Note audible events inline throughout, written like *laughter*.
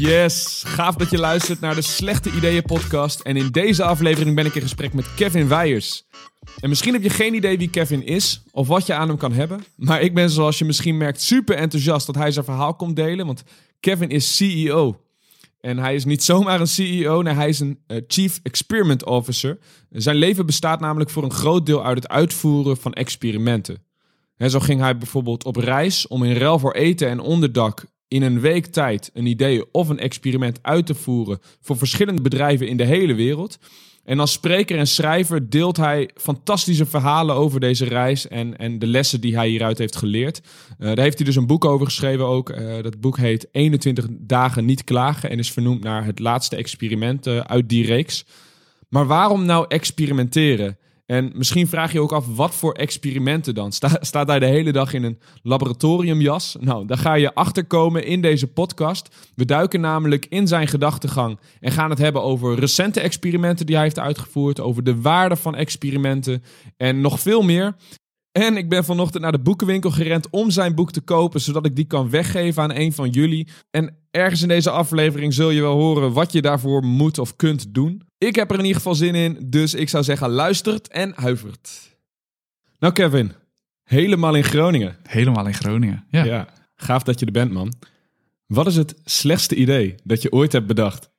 Yes, gaaf dat je luistert naar de Slechte Ideeën podcast. En in deze aflevering ben ik in gesprek met Kevin Weijers. En misschien heb je geen idee wie Kevin is of wat je aan hem kan hebben. Maar ik ben zoals je misschien merkt super enthousiast dat hij zijn verhaal komt delen. Want Kevin is CEO. En hij is niet zomaar een CEO, nee, hij is een uh, Chief Experiment Officer. Zijn leven bestaat namelijk voor een groot deel uit het uitvoeren van experimenten. En zo ging hij bijvoorbeeld op reis om in ruil voor eten en onderdak in een week tijd een idee of een experiment uit te voeren voor verschillende bedrijven in de hele wereld. En als spreker en schrijver deelt hij fantastische verhalen over deze reis en, en de lessen die hij hieruit heeft geleerd. Uh, daar heeft hij dus een boek over geschreven ook. Uh, dat boek heet 21 dagen niet klagen en is vernoemd naar het laatste experiment uh, uit die reeks. Maar waarom nou experimenteren? En misschien vraag je ook af, wat voor experimenten dan? Sta, staat hij de hele dag in een laboratoriumjas? Nou, daar ga je achterkomen in deze podcast. We duiken namelijk in zijn gedachtegang en gaan het hebben over recente experimenten die hij heeft uitgevoerd, over de waarde van experimenten en nog veel meer. En ik ben vanochtend naar de boekenwinkel gerend om zijn boek te kopen, zodat ik die kan weggeven aan een van jullie. En ergens in deze aflevering zul je wel horen wat je daarvoor moet of kunt doen. Ik heb er in ieder geval zin in, dus ik zou zeggen luistert en huivert. Nou Kevin, helemaal in Groningen. Helemaal in Groningen, ja. Ja, gaaf dat je er bent man. Wat is het slechtste idee dat je ooit hebt bedacht?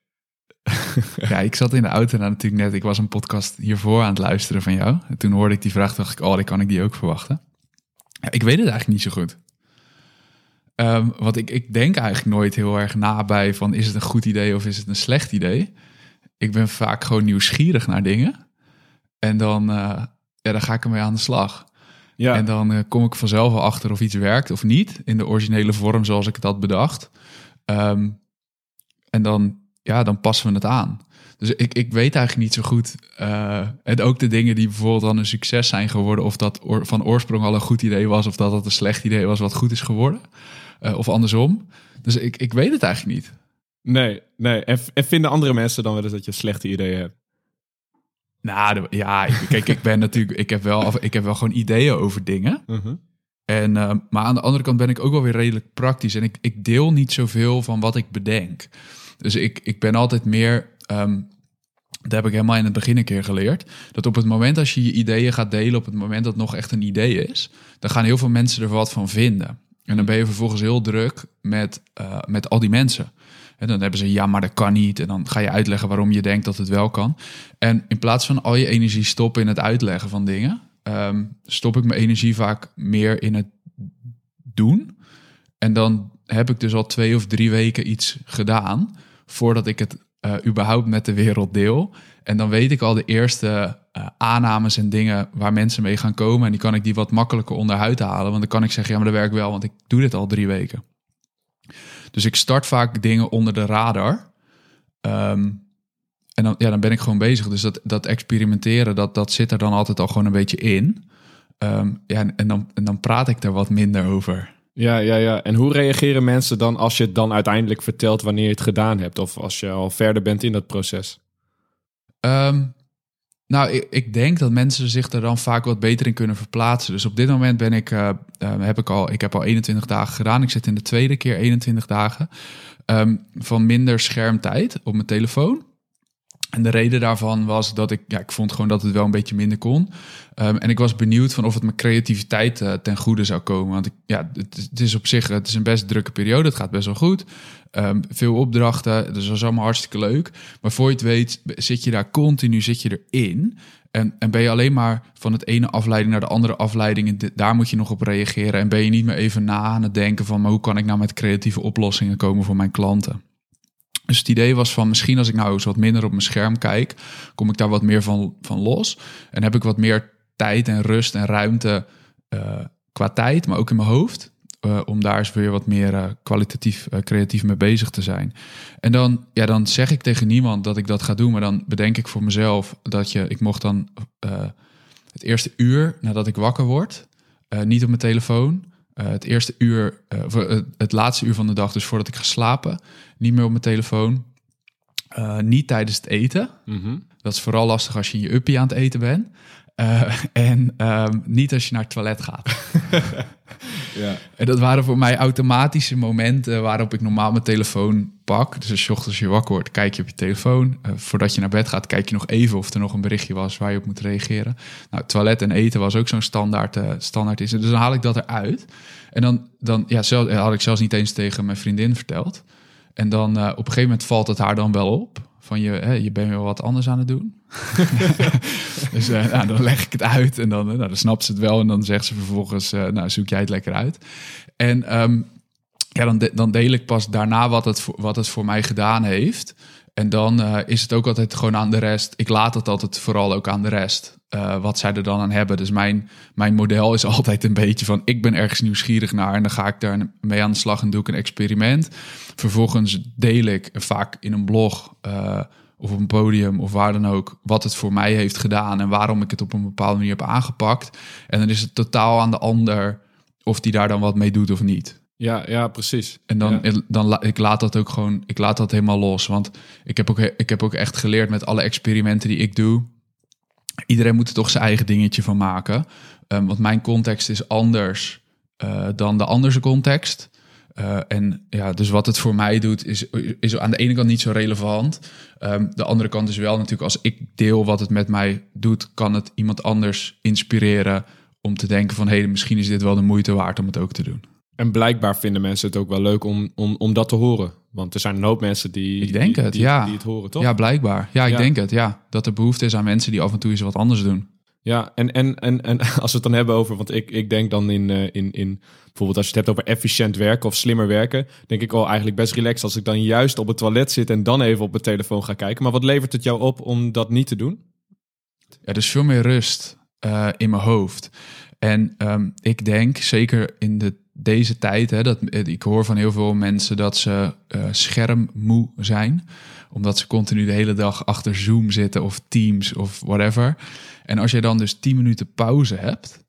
*laughs* ja, ik zat in de auto en natuurlijk net, ik was een podcast hiervoor aan het luisteren van jou. En toen hoorde ik die vraag, dacht ik, oh, dan kan ik die ook verwachten. Ja, ik weet het eigenlijk niet zo goed. Um, want ik, ik denk eigenlijk nooit heel erg nabij van, is het een goed idee of is het een slecht idee? Ik ben vaak gewoon nieuwsgierig naar dingen. En dan, uh, ja, dan ga ik ermee aan de slag. Ja. En dan uh, kom ik vanzelf wel achter of iets werkt of niet. In de originele vorm zoals ik het had bedacht. Um, en dan ja, dan passen we het aan. Dus ik, ik weet eigenlijk niet zo goed. Uh, en ook de dingen die bijvoorbeeld dan een succes zijn geworden, of dat van oorsprong al een goed idee was, of dat dat een slecht idee was wat goed is geworden. Of andersom. Dus ik, ik weet het eigenlijk niet. Nee, nee. En, en vinden andere mensen dan wel eens dat je slechte ideeën hebt? Nou, ja, kijk, ik ben natuurlijk, ik heb wel, ik heb wel gewoon ideeën over dingen. Uh -huh. En, uh, maar aan de andere kant ben ik ook wel weer redelijk praktisch. En ik, ik deel niet zoveel van wat ik bedenk. Dus ik, ik ben altijd meer. Um, dat heb ik helemaal in het begin een keer geleerd. Dat op het moment als je je ideeën gaat delen, op het moment dat het nog echt een idee is, dan gaan heel veel mensen er wat van vinden. En dan ben je vervolgens heel druk met, uh, met al die mensen. En dan hebben ze ja, maar dat kan niet. En dan ga je uitleggen waarom je denkt dat het wel kan. En in plaats van al je energie stoppen in het uitleggen van dingen, um, stop ik mijn energie vaak meer in het doen. En dan heb ik dus al twee of drie weken iets gedaan voordat ik het uh, überhaupt met de wereld deel. En dan weet ik al de eerste uh, aannames en dingen waar mensen mee gaan komen. En die kan ik die wat makkelijker onderuit halen. Want dan kan ik zeggen, ja, maar dat werkt wel, want ik doe dit al drie weken. Dus ik start vaak dingen onder de radar. Um, en dan, ja, dan ben ik gewoon bezig. Dus dat, dat experimenteren, dat, dat zit er dan altijd al gewoon een beetje in. Um, ja, en dan, en dan praat ik er wat minder over. Ja, ja, ja. En hoe reageren mensen dan als je het dan uiteindelijk vertelt wanneer je het gedaan hebt? Of als je al verder bent in dat proces? Um, nou, ik, ik, denk dat mensen zich er dan vaak wat beter in kunnen verplaatsen. Dus op dit moment ben ik, uh, uh, heb ik al, ik heb al 21 dagen gedaan. Ik zit in de tweede keer 21 dagen um, van minder schermtijd op mijn telefoon. En de reden daarvan was dat ik, ja, ik vond gewoon dat het wel een beetje minder kon. Um, en ik was benieuwd van of het mijn creativiteit uh, ten goede zou komen. Want ik, ja, het, is op zich, het is een best drukke periode. Het gaat best wel goed. Um, veel opdrachten, dus dat is allemaal hartstikke leuk. Maar voor je het weet, zit je daar continu, zit je erin. En, en ben je alleen maar van het ene afleiding naar de andere afleiding. En daar moet je nog op reageren. En ben je niet meer even na aan het denken van, maar hoe kan ik nou met creatieve oplossingen komen voor mijn klanten? Dus het idee was van misschien als ik nou eens wat minder op mijn scherm kijk, kom ik daar wat meer van, van los. En heb ik wat meer tijd en rust en ruimte uh, qua tijd, maar ook in mijn hoofd. Uh, om daar eens weer wat meer uh, kwalitatief creatief mee bezig te zijn. En dan, ja, dan zeg ik tegen niemand dat ik dat ga doen, maar dan bedenk ik voor mezelf dat je, ik mocht dan het eerste uur nadat ik wakker word, niet op mijn telefoon, uh, het eerste uur, uh, het laatste uur van de dag, dus voordat ik ga slapen, niet meer op mijn telefoon. Uh, niet tijdens het eten. Mm -hmm. Dat is vooral lastig als je in je uppie aan het eten bent. *laughs* en um, niet als je naar het toilet gaat. *laughs* Ja. En dat waren voor mij automatische momenten waarop ik normaal mijn telefoon pak. Dus als je ochtends je wakker wordt, kijk je op je telefoon. Uh, voordat je naar bed gaat, kijk je nog even of er nog een berichtje was waar je op moet reageren. Nou, toilet en eten was ook zo'n standaard, uh, standaard is. Dus dan haal ik dat eruit. En dan, dan ja, zelf, had ik zelfs niet eens tegen mijn vriendin verteld. En dan op een gegeven moment valt het haar dan wel op. Van je, hè, je bent wel wat anders aan het doen. *laughs* dus uh, nou, dan leg ik het uit en dan, nou, dan snapt ze het wel. En dan zegt ze vervolgens, uh, nou zoek jij het lekker uit. En um, ja, dan, dan deel ik pas daarna wat het, wat het voor mij gedaan heeft. En dan uh, is het ook altijd gewoon aan de rest. Ik laat het altijd vooral ook aan de rest. Uh, wat zij er dan aan hebben. Dus mijn, mijn model is *laughs* altijd een beetje van: ik ben ergens nieuwsgierig naar en dan ga ik daar mee aan de slag en doe ik een experiment. Vervolgens deel ik vaak in een blog uh, of op een podium of waar dan ook wat het voor mij heeft gedaan en waarom ik het op een bepaalde manier heb aangepakt. En dan is het totaal aan de ander of die daar dan wat mee doet of niet. Ja, ja, precies. En dan, ja. dan ik laat dat ook gewoon, ik laat dat helemaal los. Want ik heb ook, ik heb ook echt geleerd met alle experimenten die ik doe. Iedereen moet er toch zijn eigen dingetje van maken. Um, want mijn context is anders uh, dan de andere context. Uh, en ja, dus wat het voor mij doet, is, is aan de ene kant niet zo relevant. Um, de andere kant is wel natuurlijk, als ik deel wat het met mij doet, kan het iemand anders inspireren om te denken van hé, hey, misschien is dit wel de moeite waard om het ook te doen. En blijkbaar vinden mensen het ook wel leuk om, om, om dat te horen. Want er zijn een hoop mensen die, ik denk die, het, die, ja. die het horen, toch? Ja, blijkbaard. Ja, ik Ja. denk het, ja. Dat er behoefte is aan mensen die af en toe eens wat anders doen. Ja, en, en, en, en *laughs* als we het dan hebben over, want ik, ik denk dan in, uh, in, in, bijvoorbeeld als je het hebt over efficiënt werken of slimmer werken, denk ik al eigenlijk best relaxed als ik dan juist op het toilet zit en dan even op mijn telefoon ga kijken. Maar wat levert het jou op om dat niet te doen? Ja, dus veel meer rust uh, in mijn hoofd. En um, ik denk, zeker in de, deze tijd, hè, dat, ik hoor van heel veel mensen dat ze uh, schermmoe zijn. Omdat ze continu de hele dag achter Zoom zitten of Teams of whatever. En als je dan dus 10 minuten pauze hebt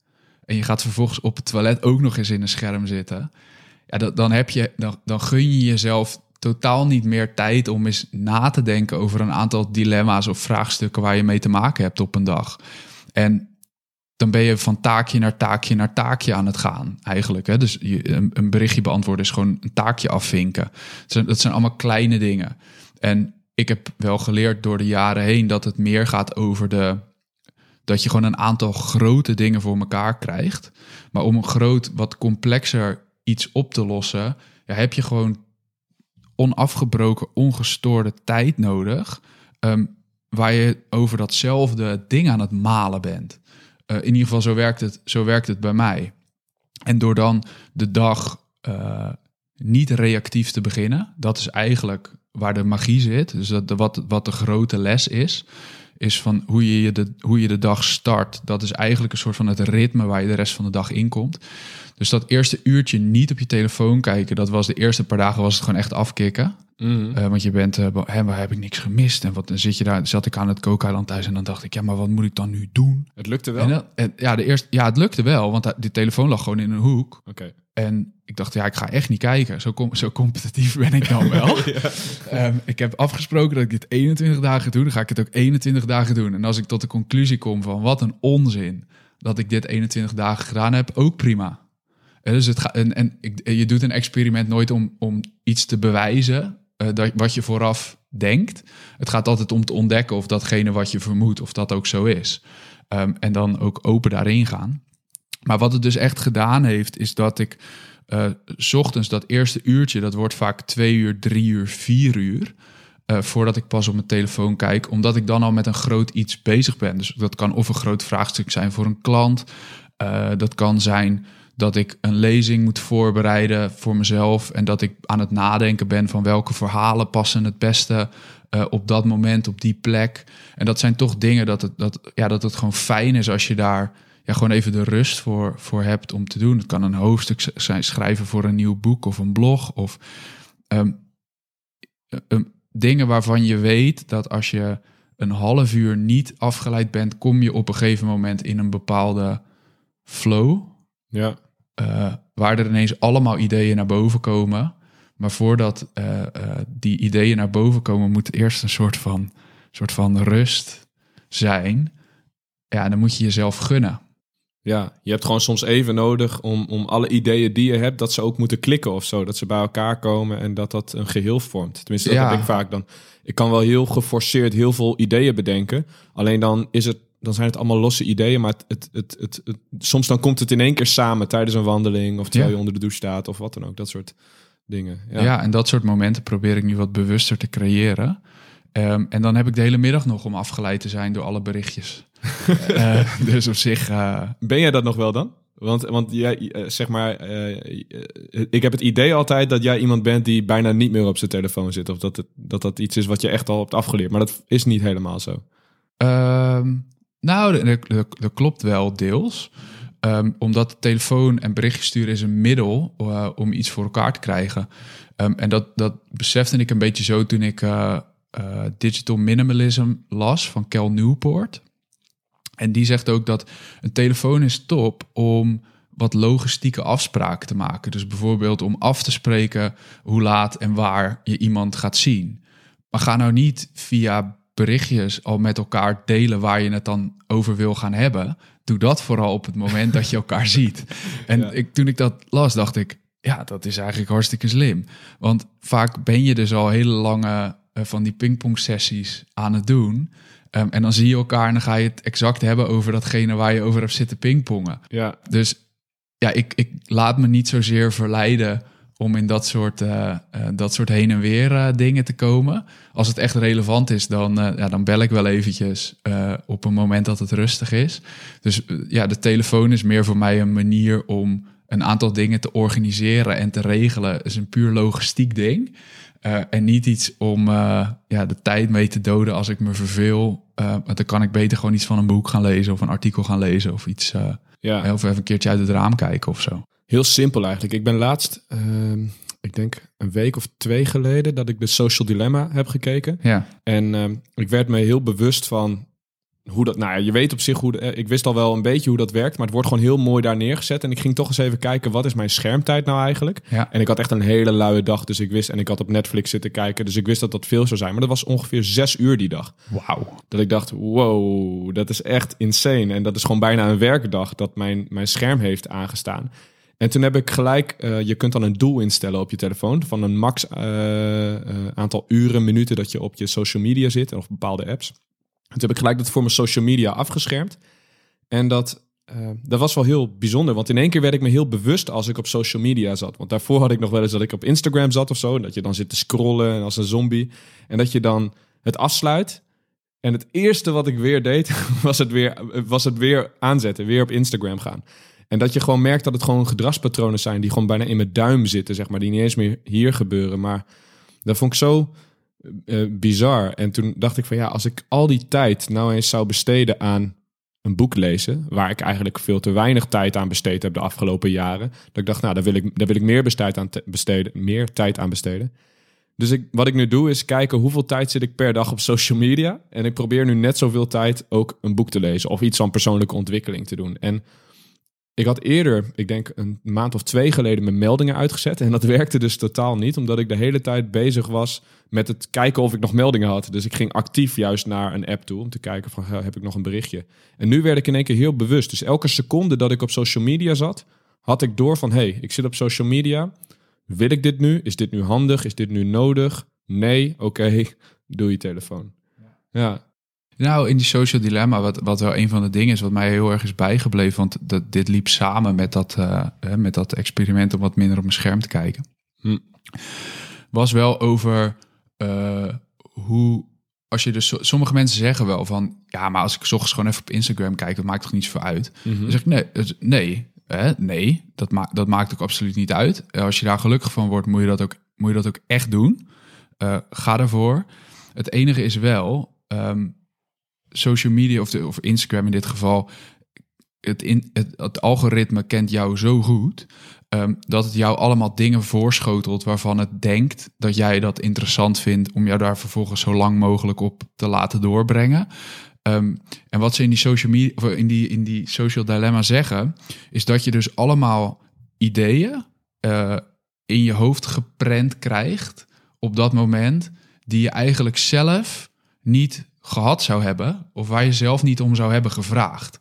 en je gaat vervolgens op het toilet ook nog eens in een scherm zitten. Ja, dan, heb je, dan, dan gun je jezelf totaal niet meer tijd om eens na te denken over een aantal dilemma's of vraagstukken waar je mee te maken hebt op een dag. En dan ben je van taakje naar taakje naar taakje aan het gaan, eigenlijk. Hè? Dus je, een, berichtje beantwoorden is gewoon een taakje afvinken. Dat zijn, dat zijn allemaal kleine dingen. En ik heb wel geleerd door de jaren heen dat het meer gaat over de. dat je gewoon een aantal grote dingen voor elkaar krijgt. Maar om een groot, wat complexer iets op te lossen, ja, heb je gewoon onafgebroken, ongestoorde tijd nodig. Um, waar je over datzelfde ding aan het malen bent. Uh, in ieder geval, zo werkt, het, zo werkt het bij mij. En door dan de dag uh, niet reactief te beginnen, dat is eigenlijk waar de magie zit. Dus dat de, wat, wat de grote les is, is van hoe je, je de, hoe je de dag start. Dat is eigenlijk een soort van het ritme waar je de rest van de dag in komt. Dus dat eerste uurtje niet op je telefoon kijken, dat was de eerste paar dagen was het gewoon echt afkicken. Mm -hmm. uh, want je bent, uh, hè, maar heb ik niks gemist? En wat dan zit je daar, zat ik aan het kookeiland thuis en dan dacht ik, ja, maar wat moet ik dan nu doen? Het lukte wel. En dan, en, ja, de eerste, ja, het lukte wel, want die telefoon lag gewoon in een hoek. Oké. Okay. En ik dacht, ja, ik ga echt niet kijken. Zo, com zo competitief ben ik dan wel. *laughs* ja. um, ik heb afgesproken dat ik dit 21 dagen doe. Dan ga ik het ook 21 dagen doen. En als ik tot de conclusie kom van wat een onzin dat ik dit 21 dagen gedaan heb, ook prima. En, dus het ga, en, en je doet een experiment nooit om, om iets te bewijzen uh, dat, wat je vooraf denkt. Het gaat altijd om te ontdekken of datgene wat je vermoedt, of dat ook zo is. Um, en dan ook open daarin gaan. Maar wat het dus echt gedaan heeft, is dat ik uh, s ochtends dat eerste uurtje, dat wordt vaak twee uur, drie uur, vier uur. Uh, voordat ik pas op mijn telefoon kijk, omdat ik dan al met een groot iets bezig ben. Dus dat kan of een groot vraagstuk zijn voor een klant. Dat kan zijn dat ik een lezing moet voorbereiden voor mezelf. En dat ik aan het nadenken ben van welke verhalen passen het beste uh, op dat moment, op die plek. En dat zijn toch dingen dat het, dat, ja, dat het gewoon fijn is als je daar ja, gewoon even de rust voor, voor hebt om te doen. Het kan een hoofdstuk zijn, schrijven voor een nieuw boek of een blog. Of um, um, dingen waarvan je weet dat als je een half uur niet afgeleid bent, kom je op een gegeven moment in een bepaalde flow. Ja. Uh, waar er ineens allemaal ideeën naar boven komen. Maar voordat uh, uh, die ideeën naar boven komen, moet eerst een soort van, soort van rust zijn. Ja, dan moet je jezelf gunnen. Ja, je hebt gewoon soms even nodig om, om alle ideeën die je hebt, dat ze ook moeten klikken of zo. Dat ze bij elkaar komen en dat dat een geheel vormt. Tenminste, dat Ja. heb ik vaak dan. Ik kan wel heel geforceerd heel veel ideeën bedenken. Alleen dan is het, dan zijn het allemaal losse ideeën. Maar het, het, het, het, het- soms dan komt het in één keer samen tijdens een wandeling of terwijl Ja. je onder de douche staat of wat dan ook. Dat soort dingen. Ja, Ja. en dat soort momenten probeer ik nu wat bewuster te creëren. Ehm, en dan heb ik de hele middag nog om afgeleid te zijn door alle berichtjes. *laughs* Eh, dus op zich, eh, Ben jij dat nog wel dan? Want, want jij, eh, zeg maar, ik heb het idee altijd dat jij iemand bent die bijna niet meer op zijn telefoon zit. Of dat het, dat, dat iets is wat je echt al hebt afgeleerd. Maar dat is niet helemaal zo. Ehm, nou, dat, klopt wel deels. Ehm, omdat telefoon en berichtjes sturen is een middel eh, om iets voor elkaar te krijgen. Ehm, en dat, dat besefte ik een beetje zo toen ik eh, eh, Digital Minimalism las van Cal Newport. En die zegt ook dat een telefoon is top om wat logistieke afspraken te maken. Dus bijvoorbeeld om af te spreken hoe laat en waar je iemand gaat zien. Maar ga nou niet via berichtjes al met elkaar delen waar je het dan over wil gaan hebben. Doe dat vooral op het moment dat je elkaar *laughs* ziet. En Ja. ik, toen ik dat las, dacht ik, ja, dat is eigenlijk hartstikke slim. Want vaak ben je dus al hele lange eh, van die pingpong sessies aan het doen. Ehm, en dan zie je elkaar en dan ga je het exact hebben over datgene waar je over hebt zitten pingpongen. Ja, Dus ja, ik, ik laat me niet zozeer verleiden om in dat soort, eh, eh, dat soort heen en weer eh, dingen te komen. Als het echt relevant is, dan, ja, dan bel ik wel eventjes op een moment dat het rustig is. Dus ja, de telefoon is meer voor mij een manier om een aantal dingen te organiseren en te regelen. Het is een puur logistiek ding. En niet iets om ja, de tijd mee te doden als ik me verveel. Want dan kan ik beter gewoon iets van een boek gaan lezen of een artikel gaan lezen of iets. ja. of even een keertje uit het raam kijken of zo. Heel simpel eigenlijk. Ik ben laatst, ehm, ik denk een week of twee geleden, dat ik de Social Dilemma heb gekeken. Ja, En ehm, ik werd me heel bewust van hoe dat, nou ja, je weet op zich hoe, eh, ik wist al wel een beetje hoe dat werkt, maar het wordt gewoon heel mooi daar neergezet. En ik ging toch eens even kijken, wat is mijn schermtijd nou eigenlijk? ja, En ik had echt een hele luie dag, dus ik wist, en ik had op Netflix zitten kijken, dus ik wist dat dat veel zou zijn. Maar dat was ongeveer zes uur die dag. wauw. Dat ik dacht, wow, dat is echt insane. En dat is gewoon bijna een werkdag dat mijn, mijn scherm heeft aangestaan. En toen heb ik gelijk, eh, je kunt dan een doel instellen op je telefoon van een max eh, eh, aantal uren, minuten dat je op je social media zit of bepaalde apps. En toen heb ik gelijk dat voor mijn social media afgeschermd. En dat, dat was wel heel bijzonder, want in één keer werd ik me heel bewust als ik op social media zat. Want daarvoor had ik nog wel eens dat ik op Instagram zat of zo, en dat je dan zit te scrollen als een zombie. En dat je dan het afsluit. En het eerste wat ik weer deed, *laughs* was het weer, was het weer aanzetten, weer op Instagram gaan. En dat je gewoon merkt dat het gewoon gedragspatronen zijn die gewoon bijna in mijn duim zitten, zeg maar, die niet eens meer hier gebeuren. Maar dat vond ik zo eh, bizar. En toen dacht ik van ja, als ik al die tijd nou eens zou besteden aan een boek lezen, waar ik eigenlijk veel te weinig tijd aan besteed heb de afgelopen jaren, dat ik dacht, nou, daar wil ik, daar wil ik meer, besteed aan te- besteden, meer tijd aan besteden. Dus ik, wat ik nu doe is kijken hoeveel tijd zit ik per dag op social media. En ik probeer nu net zoveel tijd ook een boek te lezen of iets van persoonlijke ontwikkeling te doen. En ik had eerder, ik denk een maand of twee geleden, mijn meldingen uitgezet. En dat *laughs* werkte dus totaal niet, omdat ik de hele tijd bezig was met het kijken of ik nog meldingen had. Dus ik ging actief juist naar een app toe om te kijken van, "Goh, heb ik nog een berichtje? En nu werd ik in één keer heel bewust. Dus elke seconde dat ik op social media zat, had ik door van, hé, hey, ik zit op social media. Wil ik dit nu? Is dit nu handig? Is dit nu nodig? Nee, oké, *laughs* doe je telefoon. Ja, Nou, in die social dilemma, wat, wat wel een van de dingen is wat mij heel erg is bijgebleven, want dat, dit liep samen met dat, eh, met dat experiment om wat minder op mijn scherm te kijken, Hm. was wel over eh, hoe, als je dus, so- sommige mensen zeggen wel van, ja, maar als ik 's ochtends gewoon even op Instagram kijk, dat maakt toch niet zoveel uit. Mhm. Dan zeg ik, nee, het- nee, hè, nee dat, maakt dat maakt ook absoluut niet uit. Eh, Als je daar gelukkig van wordt, moet je dat ook, moet je dat ook echt doen. Ga ervoor. Het enige is wel, ehm, social media of, de, of Instagram in dit geval, het, in, het, algoritme kent jou zo goed ehm, dat het jou allemaal dingen voorschotelt waarvan het denkt dat jij dat interessant vindt om jou daar vervolgens zo lang mogelijk op te laten doorbrengen. Ehm, en wat ze in die social media of in die, in die social dilemma zeggen, is dat je dus allemaal ideeën eh, in je hoofd geprent krijgt op dat moment die je eigenlijk zelf niet gehad zou hebben of waar je zelf niet om zou hebben gevraagd.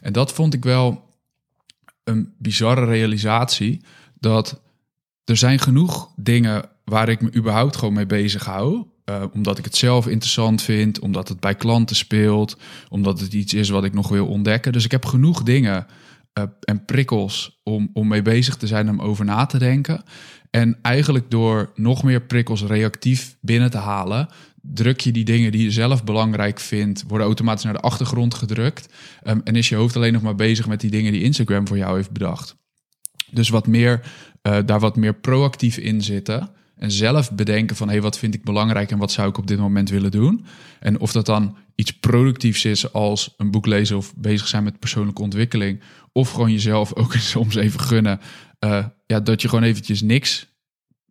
En dat vond ik wel een bizarre realisatie dat er zijn genoeg dingen waar ik me überhaupt gewoon mee bezig hou. Uh, omdat ik het zelf interessant vind, omdat het bij klanten speelt, omdat het iets is wat ik nog wil ontdekken. Dus ik heb genoeg dingen uh, en prikkels om, om mee bezig te zijn, om over na te denken. En eigenlijk door nog meer prikkels reactief binnen te halen, druk je die dingen die je zelf belangrijk vindt, worden automatisch naar de achtergrond gedrukt. Um, en is je hoofd alleen nog maar bezig met die dingen die Instagram voor jou heeft bedacht. Dus wat meer, uh, daar wat meer proactief in zitten. En zelf bedenken van hé, hey, wat vind ik belangrijk en wat zou ik op dit moment willen doen. En of dat dan iets productiefs is als een boek lezen of bezig zijn met persoonlijke ontwikkeling. Of gewoon jezelf ook *laughs* soms even gunnen. Uh, ja, dat je gewoon eventjes niks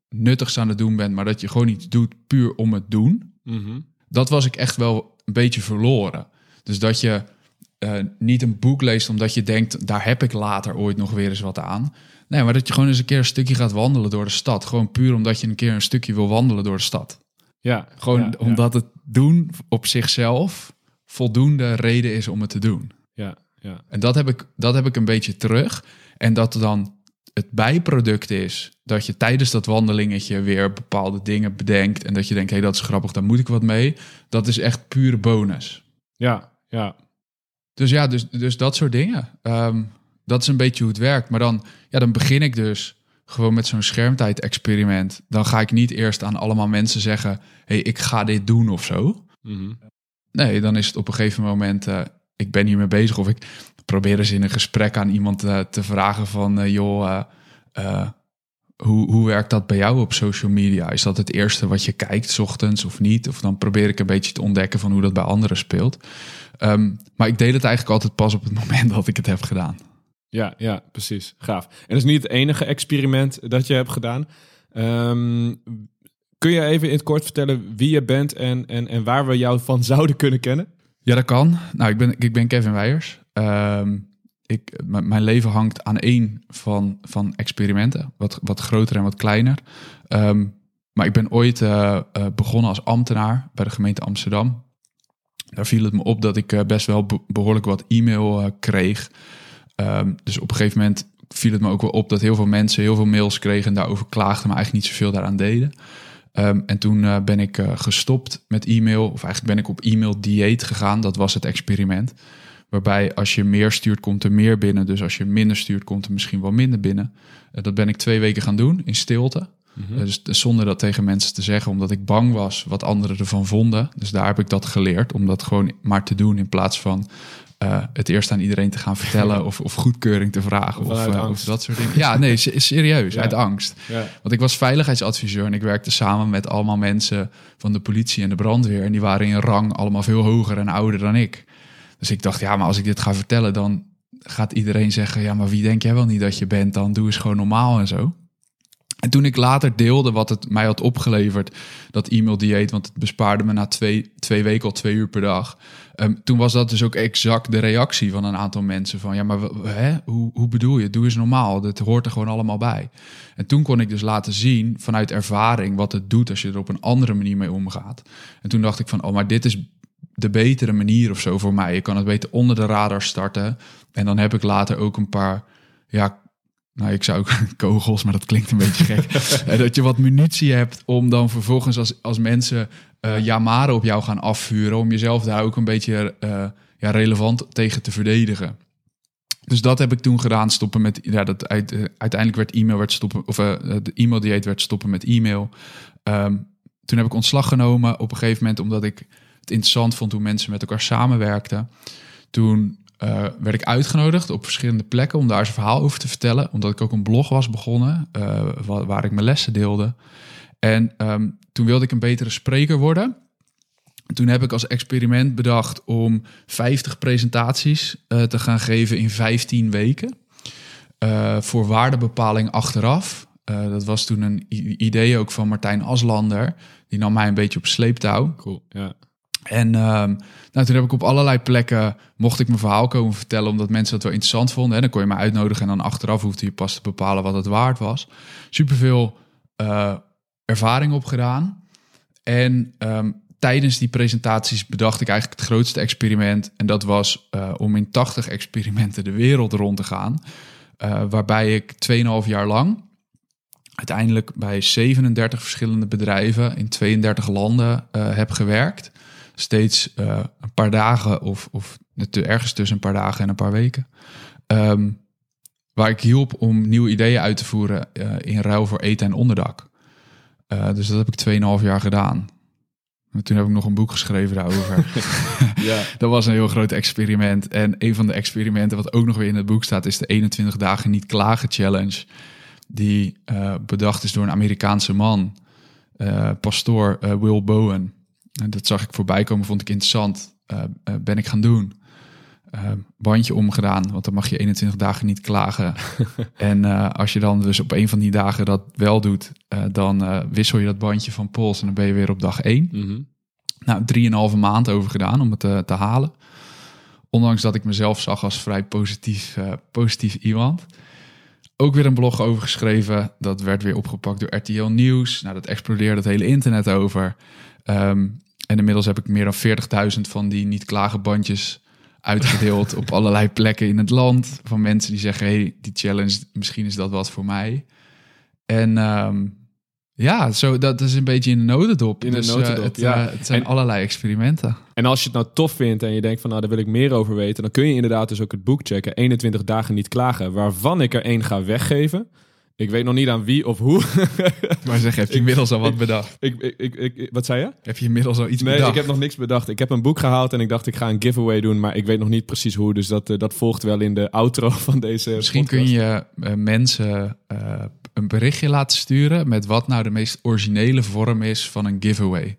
nuttigs aan het doen bent, maar dat je gewoon iets doet puur om het doen. Mhm. Dat was ik echt wel een beetje verloren. Dus dat je uh, niet een boek leest omdat je denkt, daar heb ik later ooit nog weer eens wat aan. Nee, maar dat je gewoon eens een keer een stukje gaat wandelen door de stad. Gewoon puur omdat je een keer een stukje wil wandelen door de stad. Ja, Gewoon ja, omdat het doen op zichzelf voldoende reden is om het te doen. Ja, ja. En dat heb ik, dat heb ik een beetje terug. En dat er dan het bijproduct is dat je tijdens dat wandelingetje weer bepaalde dingen bedenkt. En dat je denkt, hé, hey, dat is grappig, daar moet ik wat mee. Dat is echt pure bonus. Ja, ja. Dus ja, dus, dus dat soort dingen. Ehm, dat is een beetje hoe het werkt. Maar dan, ja, dan begin ik dus gewoon met zo'n schermtijd-experiment. Dan ga ik niet eerst aan allemaal mensen zeggen: hé, hey, ik ga dit doen of zo. Mhm. Nee, dan is het op een gegeven moment: uh, ik ben hiermee bezig. Of ik probeer eens in een gesprek aan iemand uh, te vragen: van uh, joh, hoe, hoe werkt dat bij jou op social media? Is dat het eerste wat je kijkt, s ochtends of niet? Of dan probeer ik een beetje te ontdekken van hoe dat bij anderen speelt. Um, maar ik deed het eigenlijk altijd pas op het *laughs* moment dat ik het heb gedaan. Ja, ja, precies. Gaaf. En dat is niet het enige experiment dat je hebt gedaan. Um, kun je even in het kort vertellen wie je bent en, en, en waar we jou van *laughs* zouden kunnen kennen? Ja, dat kan. Nou, ik ben, ik ben Kevin Weijers. Um, ik, mijn leven hangt aan één van, van experimenten, wat, wat groter en wat kleiner. Um, maar ik ben ooit uh, uh, begonnen als ambtenaar bij de gemeente Amsterdam. Daar viel het me op dat ik uh, best wel be behoorlijk wat e-mail kreeg. Um, dus op een gegeven moment viel het me ook wel op dat heel veel mensen heel veel mails kregen en daarover klaagden, maar eigenlijk niet zoveel daaraan deden. En toen ben ik gestopt met e-mail, of eigenlijk ben ik op e-mail dieet gegaan. Dat was het experiment. Waarbij als je meer stuurt, komt er meer binnen. Dus als je minder stuurt, komt er misschien wel minder binnen. Uh, dat ben ik twee weken gaan doen in stilte. Mm -hmm. dus zonder dat tegen mensen te zeggen, omdat ik bang was wat anderen ervan vonden. Dus daar heb ik dat geleerd, om dat gewoon maar te doen in plaats van uh, het eerst aan iedereen te gaan vertellen *laughs* of, of goedkeuring te vragen of, uh, of, dat soort dingen. Ja, nee, serieus, ja. uit angst. Ja. Want ik was veiligheidsadviseur en ik werkte samen met allemaal mensen van de politie en de brandweer. En die waren in rang allemaal veel hoger en ouder dan ik. Dus ik dacht, ja, maar als ik dit ga vertellen, dan gaat iedereen zeggen: ja, maar wie denk jij wel niet dat je bent? Dan doe eens gewoon normaal en zo. En toen ik later deelde wat het mij had opgeleverd, dat e-mail dieet, want het bespaarde me na twee, twee weken al twee uur per dag. Um, toen was dat dus ook exact de reactie van een aantal mensen van, ja, maar hè, hoe, hoe bedoel je? Doe eens normaal, dat hoort er gewoon allemaal bij. En toen kon ik dus laten zien vanuit ervaring wat het doet als je er op een andere manier mee omgaat. En toen dacht ik van, oh, maar dit is de betere manier of zo voor mij. Je kan het beter onder de radar starten. En dan heb ik later ook een paar ja, nou, ik zou ook *laughs* kogels, maar dat klinkt een beetje gek. *laughs* dat je wat munitie hebt om dan vervolgens als, als mensen uh, op jou gaan afvuren, om jezelf daar ook een beetje uh, ja, relevant tegen te verdedigen. Dus dat heb ik toen gedaan, stoppen met, ja, dat uit, uh, uiteindelijk werd e-mail werd stoppen, of de e-mail dieet werd stoppen met e-mail. Um, toen heb ik ontslag genomen op een gegeven moment, omdat ik interessant vond hoe mensen met elkaar samenwerkten. Toen uh, werd ik uitgenodigd op verschillende plekken om daar zijn verhaal over te vertellen. Omdat ik ook een blog was begonnen uh, waar, ik mijn lessen deelde. En um, toen wilde ik een betere spreker worden. Toen heb ik als experiment bedacht om 50 presentaties uh, te gaan geven in 15 weken. voor waardebepaling achteraf. dat was toen een idee ook van Martijn Aslander. Die nam mij een beetje op sleeptouw. Cool, ja. En um, toen heb ik op allerlei plekken, mocht ik mijn verhaal komen vertellen, omdat mensen dat wel interessant vonden. En dan kon je me uitnodigen en dan achteraf hoefde je pas te bepalen wat het waard was. Superveel uh, ervaring opgedaan. En um, tijdens die presentaties bedacht ik eigenlijk het grootste experiment. En dat was uh, om in 80 experimenten de wereld rond te gaan. Eh, waarbij ik 2,5 jaar lang uiteindelijk bij 37 verschillende bedrijven in 32 landen eh, heb gewerkt. Steeds eh, een paar dagen of, of ergens tussen een paar dagen en een paar weken. Ehm, waar ik hielp om nieuwe ideeën uit te voeren eh, in ruil voor eten en onderdak. Eh, dus dat heb ik 2,5 jaar gedaan. En toen heb ik nog een boek geschreven daarover. *laughs* Ja. *laughs* dat was een heel groot experiment. En een van de experimenten wat ook nog weer in het boek staat... is de 21 dagen niet klagen challenge. Die bedacht is door een Amerikaanse man. pastoor Will Bowen. En dat zag ik voorbij komen, vond ik interessant. Eh, eh, ben ik gaan doen. Eh, bandje omgedaan, want dan mag je 21 dagen niet klagen. *laughs* en als je dan dus op een van die dagen dat wel doet... dan wissel je dat bandje van pols en dan ben je weer op dag 1. Mhm. Nou, drieënhalve maand over gedaan om het te, te halen. Ondanks dat ik mezelf zag als vrij positief, positief iemand. Ook weer een blog over geschreven. Dat werd weer opgepakt door RTL Nieuws. Nou, dat explodeerde het hele internet over. Ehm, en inmiddels heb ik meer dan 40.000 van die niet klagen bandjes uitgedeeld op allerlei plekken in het land. Van mensen die zeggen, hey, die challenge, misschien is dat wat voor mij. En ehm, ja, zo, dat is een beetje in de notendop. In de Dus, eh, notendop, het, ja. eh, het zijn En- allerlei experimenten. En als je het nou tof vindt en je denkt van nou daar wil ik meer over weten, dan kun je inderdaad dus ook het boek checken. 21 dagen niet klagen, waarvan ik er één ga weggeven. Ik weet nog niet aan wie of hoe. *laughs* Maar zeg, heb je inmiddels al wat bedacht? ik, ik, ik, wat zei je? Heb je inmiddels al iets Nee, bedacht? ik heb nog niks bedacht. Ik heb een boek gehaald en ik dacht ik ga een giveaway doen, maar ik weet nog niet precies hoe. Dus dat, eh, dat volgt wel in de outro *laughs* van deze Misschien kun je eh, mensen eh, een berichtje laten sturen met wat nou de meest originele vorm is van een giveaway.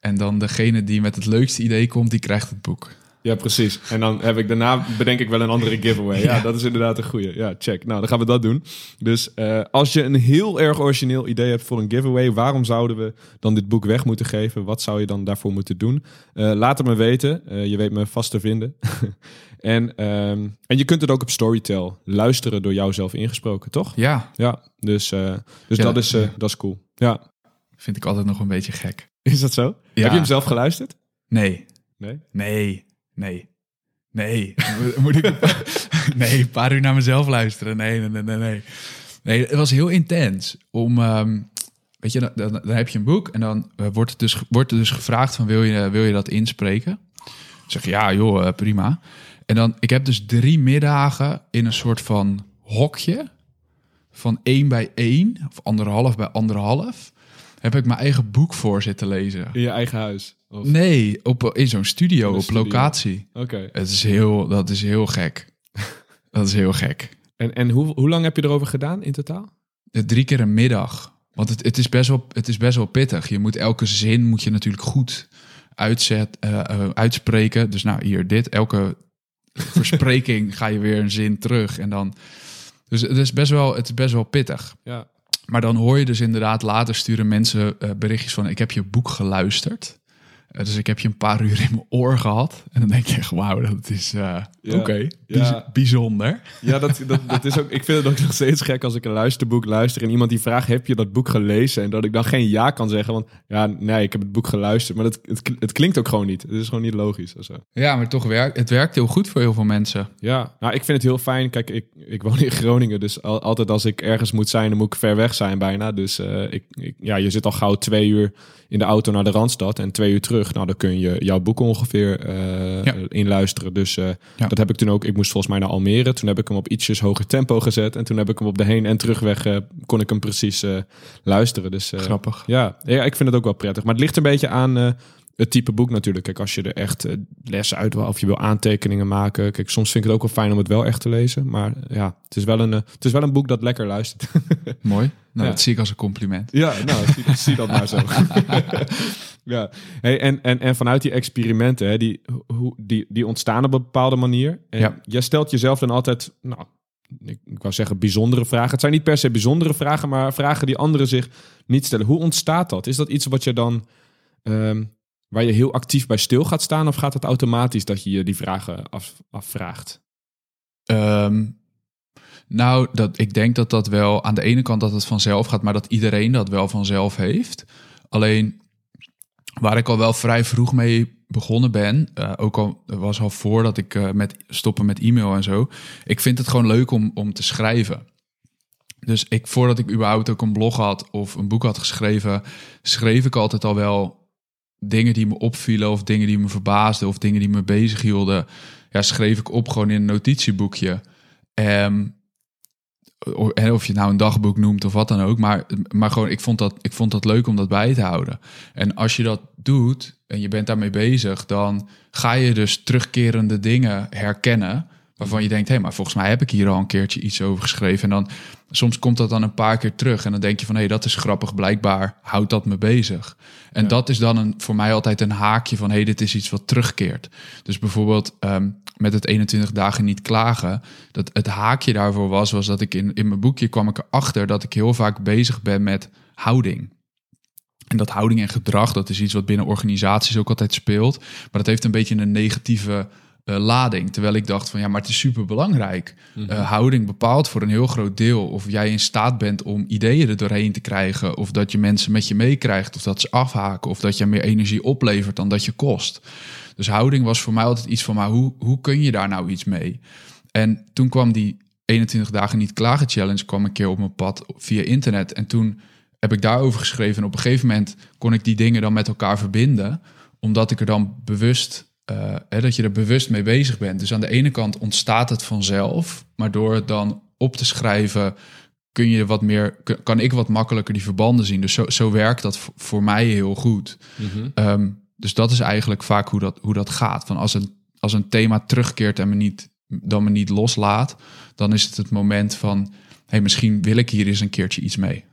En dan degene die met het leukste idee komt, die krijgt het boek. Ja, precies. En dan heb ik daarna bedenk ik wel een andere giveaway. Ja, Ja. dat is inderdaad een goeie. Ja, check. Nou, dan gaan we dat doen. Dus eh, als je een heel erg origineel idee hebt voor een giveaway, waarom zouden we dan dit boek weg moeten geven? Wat zou je dan daarvoor moeten doen? Eh, laat het me weten. Eh, je weet me vast te vinden. *laughs* en, ehm, en je kunt het ook op Storytel luisteren door jou zelf ingesproken, toch? Ja, Ja, dus, dus Ja, dat, is, ja. dat is cool. Ja, vind ik altijd nog een beetje gek. is dat zo? Heb je hem zelf geluisterd? Nee, Nee. nee, nee, nee. Mo- *laughs* Moet ik nee, een paar uur naar mezelf luisteren? Nee, nee, nee, nee. Nee, het was heel intens. Om, ehm, weet je, dan, dan, dan heb je een boek en dan eh, wordt, het dus, wordt er dus gevraagd van wil je, wil je dat inspreken? Ik zeg ja, joh, eh, prima. En dan, ik heb dus drie middagen in een soort van hokje van één bij één of anderhalf bij anderhalf. Heb ik mijn eigen boek voor zitten lezen. In je eigen huis? Of... Nee, op, in zo'n studio, In op studio. locatie. Oké. Het is heel, dat is heel gek. *laughs* dat is heel gek. En, en hoe, hoe lang heb je erover gedaan in totaal? Drie keer een middag. Want het, het, is best wel, het is best wel pittig. Je moet elke zin moet je natuurlijk goed uitzet, eh, eh, uitspreken. Dus nou, hier dit. Elke verspreking *laughs* ga je weer een zin terug. En dan, dus het is, best wel, het is best wel pittig. Ja. Maar dan hoor je dus inderdaad later sturen mensen eh, berichtjes van... ik heb je boek geluisterd. Eh, dus ik heb je een paar uur in mijn oor gehad. En dan denk je echt, wauw, dat is eh, Ja. oké. Bijz- Ja. Bijzonder. Ja, dat, dat, dat is ook, ik vind het ook nog steeds gek als ik een luisterboek luister en iemand die vraagt, heb je dat boek gelezen? En dat ik dan geen ja kan zeggen, want ja, nee, ik heb het boek geluisterd. Maar dat, het, het klinkt ook gewoon niet. Het is gewoon niet logisch. Ja, maar toch werkt het werkt heel goed voor heel veel mensen. Ja, nou, ik vind het heel fijn. Kijk, ik, ik woon in Groningen, dus al- altijd als ik ergens moet zijn, dan moet ik ver weg zijn bijna. Dus eh, ik, ik, ja, je zit al gauw twee uur in de auto naar de Randstad en twee uur terug. Nou, dan kun je jouw boek ongeveer Ja. inluisteren. Dus eh, Ja. dat heb ik toen ook. Ik moest volgens mij naar Almere. Toen heb ik hem op ietsjes hoger tempo gezet. En toen heb ik hem op de heen- en terugweg, eh, kon ik hem precies luisteren. Dus Grappig. ja, ja, ik vind het ook wel prettig. Maar het ligt een beetje aan het type boek natuurlijk. Kijk, als je er echt lessen uit wil of je wil aantekeningen maken. Kijk, soms vind ik het ook wel fijn om het wel echt te lezen. Maar ja, het is wel een, het is wel een boek dat lekker luistert. Mooi. Nou, Ja. dat zie ik als een compliment. ja, nou, zie, zie dat maar zo. *laughs* ja, hey, en, en, en vanuit die experimenten, hè, die, hoe, die, die ontstaan op een bepaalde manier. En Ja. jij stelt jezelf dan altijd, nou, ik, ik wou zeggen bijzondere vragen. Het zijn niet per se bijzondere vragen, maar vragen die anderen zich niet stellen. Hoe ontstaat dat? Is dat iets wat je dan, ehm, waar je heel actief bij stil gaat staan? Of gaat het automatisch dat je je die vragen af, afvraagt? Ehm, nou, dat, ik denk dat dat wel aan de ene kant dat het vanzelf gaat, maar dat iedereen dat wel vanzelf heeft. Alleen waar ik al wel vrij vroeg mee begonnen ben, uh, ook al was al voordat ik uh, met stoppen met e-mail en zo. Ik vind het gewoon leuk om, om te schrijven. Dus ik, voordat ik überhaupt ook een blog had of een boek had geschreven, schreef ik altijd al wel dingen die me opvielen of dingen die me verbaasden of dingen die me bezig hielden. Ja, schreef ik op gewoon in een notitieboekje. Um, of je nou een dagboek noemt of wat dan ook. Maar, maar gewoon, ik vond, dat, ik vond dat leuk om dat bij te houden. En als je dat doet en je bent daarmee bezig, dan ga je dus terugkerende dingen herkennen. Waarvan je denkt, hé, hey, maar volgens mij heb ik hier al een keertje iets over geschreven. En dan soms komt dat dan een paar keer terug. En dan denk je van, hé, hey, dat is grappig. Blijkbaar houdt dat me bezig. En dat is dan een, voor mij altijd een haakje van, hé, hey, dit is iets wat terugkeert. Dus bijvoorbeeld ehm, met het 21 dagen niet klagen. Dat het haakje daarvoor was, was dat ik in, in mijn boekje kwam ik erachter dat ik heel vaak bezig ben met houding. En dat houding en gedrag, dat is iets wat binnen organisaties ook altijd speelt. Maar dat heeft een beetje een negatieve uh, lading. Terwijl ik dacht van ja, maar het is super belangrijk. Mhm. Eh, houding bepaalt voor een heel groot deel of jij in staat bent om ideeën er doorheen te krijgen. Of dat je mensen met je meekrijgt. Of dat ze afhaken. Of dat je meer energie oplevert dan dat je kost. Dus houding was voor mij altijd iets van maar hoe, hoe kun je daar nou iets mee? En toen kwam die 21 dagen niet klagen challenge kwam een keer op mijn pad via internet. En toen heb ik daarover geschreven. En op een gegeven moment kon ik die dingen dan met elkaar verbinden. Omdat ik er dan bewust uh, hè, dat je er bewust mee bezig bent. Dus aan de ene kant ontstaat het vanzelf, maar door het dan op te schrijven kun je wat meer, kan ik wat makkelijker die verbanden zien. Dus zo, zo werkt dat voor mij heel goed. Mhm. Ehm, dus dat is eigenlijk vaak hoe dat, hoe dat gaat. Van als, een, als een thema terugkeert en me niet, dan me niet loslaat, dan is het het moment van, hey, misschien wil ik hier eens een keertje iets mee.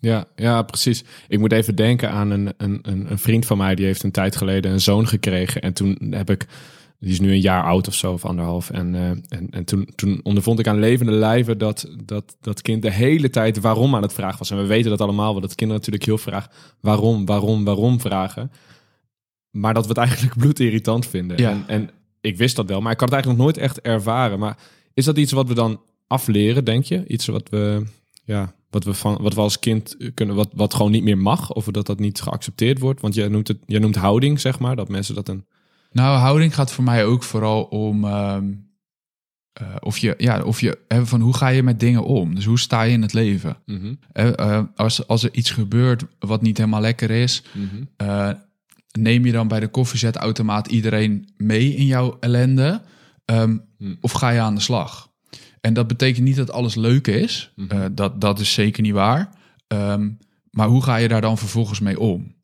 Ja, ja, precies. Ik moet even denken aan een, een, een vriend van mij, die heeft een tijd geleden een zoon gekregen. En toen heb ik, die is nu een jaar oud of zo, of anderhalf. En, uh, en, en toen, toen ondervond ik aan levende lijven dat, dat dat kind de hele tijd waarom aan het vragen was. En we weten dat allemaal, want dat kinderen natuurlijk heel vraag waarom, waarom, waarom vragen. Maar dat we het eigenlijk bloedirritant vinden. Ja. En, en ik wist dat wel, maar ik had het eigenlijk nog nooit echt ervaren. Maar is dat iets wat we dan afleren, denk je? Iets wat we, ja, wat we, van, wat we als kind kunnen, wat, wat gewoon niet meer mag, of dat dat niet geaccepteerd wordt? Want jij noemt, het, jij noemt houding, zeg maar, dat mensen dat een. Nou, houding gaat voor mij ook vooral om. Ehm, eh, of je, ja, of je, hè, van hoe ga je met dingen om? Dus hoe sta je in het leven? Mm als, als er iets gebeurt wat niet helemaal lekker is, mhm. eh, neem je dan bij de koffiezetautomaat iedereen mee in jouw ellende? Ehm, mm. Of ga je aan de slag? En dat betekent niet dat alles leuk is. Mhm. Eh, dat, dat is zeker niet waar. Ehm, maar hoe ga je daar dan vervolgens mee om?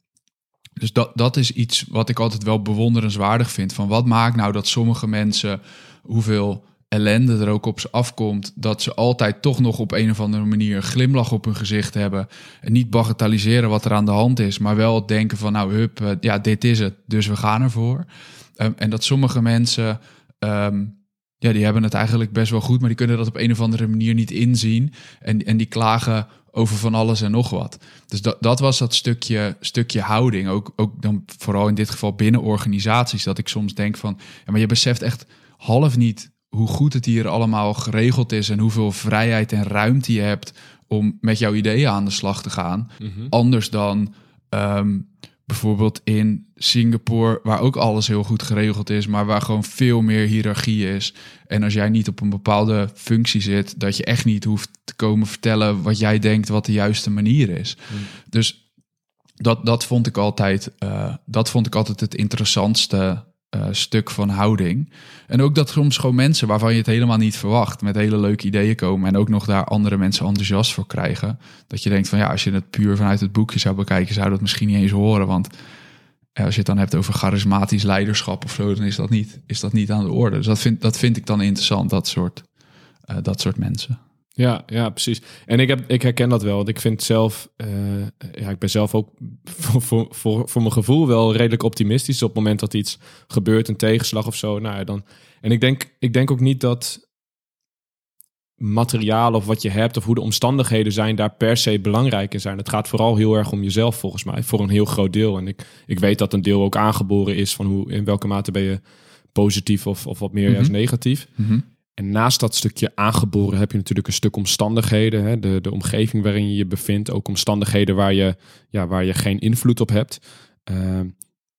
Dus dat, dat is iets wat ik altijd wel bewonderenswaardig vind. Van wat maakt nou dat sommige mensen, hoeveel ellende er ook op ze afkomt, dat ze altijd toch nog op een of andere manier een glimlach op hun gezicht hebben. En niet bagatelliseren wat er aan de hand is, maar wel denken van nou hup, eh, ja dit is het, dus we gaan ervoor. Um, en dat sommige mensen ehm, ja, die hebben het eigenlijk best wel goed, maar die kunnen dat op een of andere manier niet inzien. En, en die klagen over van alles en nog wat. Dus dat, dat was dat stukje, stukje houding. Ook, ook dan vooral in dit geval binnen organisaties. Dat ik soms denk van, ja, maar je beseft echt half niet hoe goed het hier allemaal geregeld is en hoeveel vrijheid en ruimte je hebt om met jouw ideeën aan de slag te gaan. Mhm. Anders dan ehm, bijvoorbeeld in Singapore, waar ook alles heel goed geregeld is, maar waar gewoon veel meer hiërarchie is. En als jij niet op een bepaalde functie zit, dat je echt niet hoeft te komen vertellen wat jij denkt wat de juiste manier is. Hmm. Dus dat, dat vond ik altijd, uh, dat vond ik altijd het interessantste uh, stuk van houding. En ook dat soms gewoon mensen waarvan je het helemaal niet verwacht, met hele leuke ideeën komen en ook nog daar andere mensen enthousiast voor krijgen. Dat je denkt van ja, als je het puur vanuit het boekje zou bekijken, zou dat misschien niet eens horen. Want eh, als je het dan hebt over charismatisch leiderschap of zo, dan is dat niet, is dat niet aan de orde. Dus dat vind, dat vind ik dan interessant, dat soort, uh, dat soort mensen. Ja, ja, precies. En ik, heb, ik herken dat wel. Want ik vind zelf, uh, ja, ik ben zelf ook *laughs* voor, voor, voor, voor mijn gevoel wel redelijk optimistisch. Op het moment dat iets gebeurt, een tegenslag of zo. Nou ja, dan. En ik denk, ik denk ook niet dat materiaal of wat je hebt of hoe de omstandigheden zijn daar per se belangrijk in zijn. Het gaat vooral heel erg om jezelf volgens mij, voor een heel groot deel. En ik, ik weet dat een deel ook aangeboren is van hoe, in welke mate ben je positief of, of wat meer juist mhm. negatief. Mm en naast dat stukje aangeboren heb je natuurlijk een stuk omstandigheden. Hè? De, de omgeving waarin je je bevindt. Ook omstandigheden waar je, ja, waar je geen invloed op hebt. Ehm,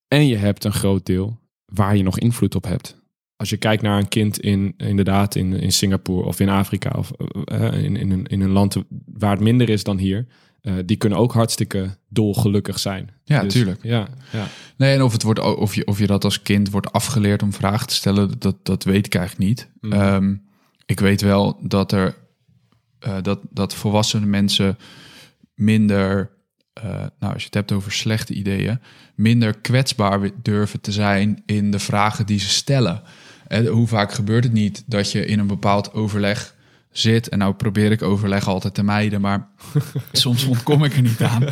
en je hebt een groot deel. waar je nog invloed op hebt. Als je kijkt naar een kind in, inderdaad in, in Singapore of in Afrika of uh, in, in, een, in een land waar het minder is dan hier, uh, die kunnen ook hartstikke dolgelukkig zijn. Ja, dus, tuurlijk. Ja, ja. Nee, en of, het wordt, of, je, of je dat als kind wordt afgeleerd om vragen te stellen, dat, dat weet ik eigenlijk niet. Mm. Um, ik weet wel dat er uh, dat, dat volwassene mensen minder, uh, nou als je het hebt over slechte ideeën, minder kwetsbaar durven te zijn in de vragen die ze stellen. En hoe vaak gebeurt het niet dat je in een bepaald overleg zit. En nou probeer ik overleg altijd te mijden, maar *laughs* soms ontkom ik er niet aan.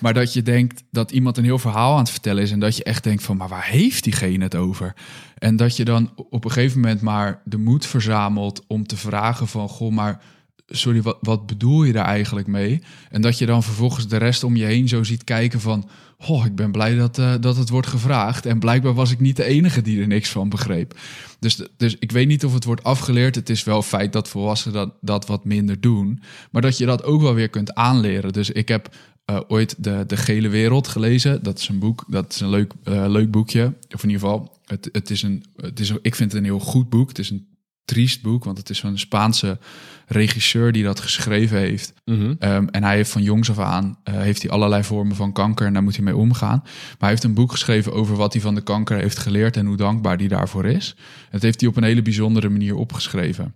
Maar dat je denkt dat iemand een heel verhaal aan het vertellen is. En dat je echt denkt van, maar waar heeft diegene het over? En dat je dan op een gegeven moment maar de moed verzamelt om te vragen van, goh, maar sorry, wat, wat bedoel je daar eigenlijk mee? En dat je dan vervolgens de rest om je heen zo ziet kijken van... Oh, ik ben blij dat, uh, dat het wordt gevraagd. En blijkbaar was ik niet de enige die er niks van begreep. Dus, dus ik weet niet of het wordt afgeleerd. Het is wel feit dat volwassenen dat, dat wat minder doen. Maar dat je dat ook wel weer kunt aanleren. Dus ik heb uh, ooit de, de Gele Wereld gelezen. Dat is een boek, dat is een leuk, uh, leuk boekje. Of in ieder geval, het, het is een, het is, ik vind het een heel goed boek. Het is een triest boek, want het is van een Spaanse regisseur die dat geschreven heeft. Mhm. Um, en hij heeft van jongs af aan uh, heeft hij allerlei vormen van kanker en daar moet hij mee omgaan. Maar hij heeft een boek geschreven over wat hij van de kanker heeft geleerd en hoe dankbaar hij daarvoor is. Dat heeft hij op een hele bijzondere manier opgeschreven.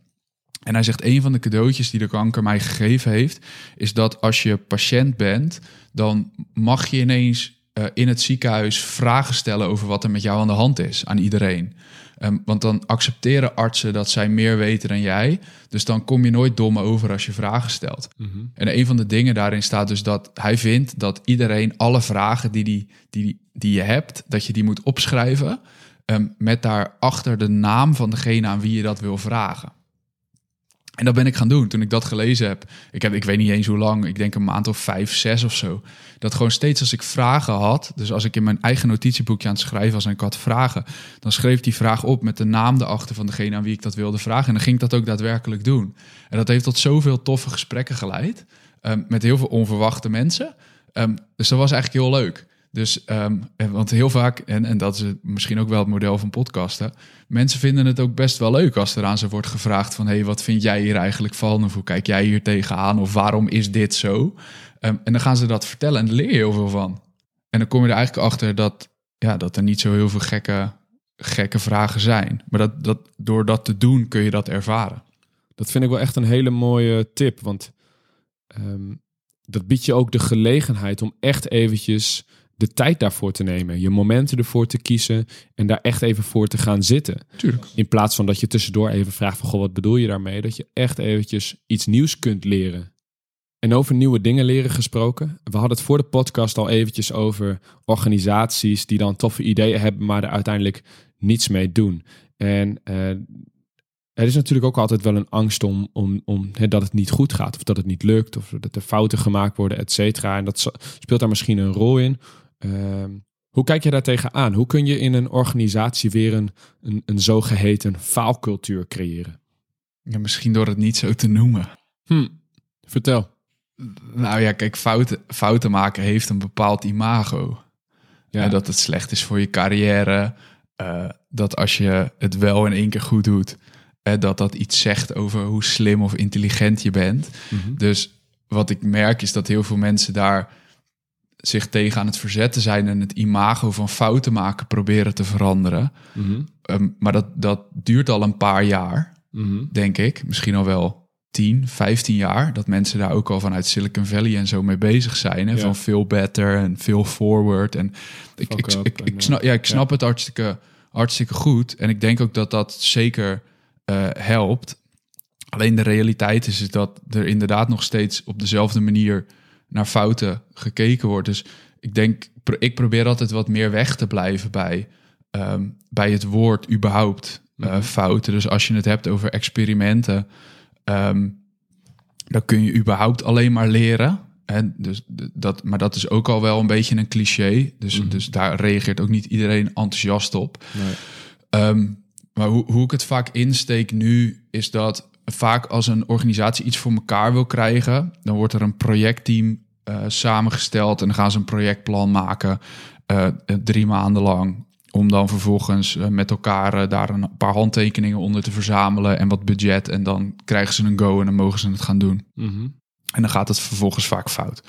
En hij zegt: een van de cadeautjes die de kanker mij gegeven heeft, is dat als je patiënt bent, dan mag je ineens uh, in het ziekenhuis vragen stellen over wat er met jou aan de hand is aan iedereen. Um, want dan accepteren artsen dat zij meer weten dan jij. Dus dan kom je nooit dom over als je vragen stelt. Mm -hmm. En een van de dingen daarin staat dus dat hij vindt dat iedereen alle vragen die, die, die, die je hebt, dat je die moet opschrijven. Um, met daarachter de naam van degene aan wie je dat wil vragen. En dat ben ik gaan doen toen ik dat gelezen heb. Ik, heb. ik weet niet eens hoe lang, ik denk een maand of vijf, zes of zo. Dat gewoon steeds als ik vragen had, dus als ik in mijn eigen notitieboekje aan het schrijven was en ik had vragen, dan schreef die vraag op met de naam erachter van degene aan wie ik dat wilde vragen. En dan ging ik dat ook daadwerkelijk doen. En dat heeft tot zoveel toffe gesprekken geleid, um, met heel veel onverwachte mensen. Um, dus dat was eigenlijk heel leuk. Dus, um, want heel vaak, en, en dat is misschien ook wel het model van podcasten, mensen vinden het ook best wel leuk als er aan ze wordt gevraagd van, hé, hey, wat vind jij hier eigenlijk van? Of hoe kijk jij hier tegenaan? Of waarom is dit zo? Um, en dan gaan ze dat vertellen en daar leer je heel veel van. En dan kom je er eigenlijk achter dat, ja, dat er niet zo heel veel gekke, gekke vragen zijn. Maar dat, dat, door dat te doen kun je dat ervaren. Dat vind ik wel echt een hele mooie tip, want um, dat biedt je ook de gelegenheid om echt eventjes de tijd daarvoor te nemen, je momenten ervoor te kiezen en daar echt even voor te gaan zitten. Tuurlijk. In plaats van dat je tussendoor even vraagt van, goh, wat bedoel je daarmee? Dat je echt eventjes iets nieuws kunt leren. En over nieuwe dingen leren gesproken. We hadden het voor de podcast al eventjes over organisaties die dan toffe ideeën hebben, maar er uiteindelijk niets mee doen. En uh, er is natuurlijk ook altijd wel een angst om, om, om dat het niet goed gaat, of dat het niet lukt, of dat er fouten gemaakt worden, et cetera. En dat speelt daar misschien een rol in. Uh, hoe kijk je daar tegenaan? Hoe kun je in een organisatie weer een, een, een zogeheten faalcultuur creëren? Ja, misschien door het niet zo te noemen. Hm, vertel. Nou ja, kijk, fouten, fouten maken heeft een bepaald imago. Ja. En dat het slecht is voor je carrière. Uh, dat als je het wel in één keer goed doet, uh, dat dat iets zegt over hoe slim of intelligent je bent. Mhm. Dus wat ik merk is dat heel veel mensen daar zich tegen aan het verzetten zijn en het imago van fouten maken proberen te veranderen. Mm-hmm. Um, maar dat, dat duurt al een paar jaar, mm-hmm. denk ik. Misschien al wel 10, 15 jaar. Dat mensen daar ook al vanuit Silicon Valley en zo mee bezig zijn. Hè? Ja. Van veel better en veel forward. En ik, ik, ik, ik, snap, ja, ik snap ja. het hartstikke, hartstikke goed. En ik denk ook dat dat zeker uh, helpt. Alleen de realiteit is, is dat er inderdaad nog steeds op dezelfde manier naar fouten gekeken wordt. Dus ik denk, ik probeer altijd wat meer weg te blijven bij, um, bij het woord überhaupt uh, Mhm. fouten. Dus als je het hebt over experimenten, um, dan kun je überhaupt alleen maar leren. En dus dat, maar dat is ook al wel een beetje een cliché. Dus, Mhm. dus daar reageert ook niet iedereen enthousiast op. Nee. Um, maar hoe, hoe ik het vaak insteek nu, is dat vaak als een organisatie iets voor elkaar wil krijgen, dan wordt er een projectteam uh, samengesteld en dan gaan ze een projectplan maken, uh, drie maanden lang om dan vervolgens eh, met elkaar eh, daar een paar handtekeningen onder te verzamelen en wat budget. En dan krijgen ze een go en dan mogen ze het gaan doen. Mhm. En dan gaat het vervolgens vaak fout.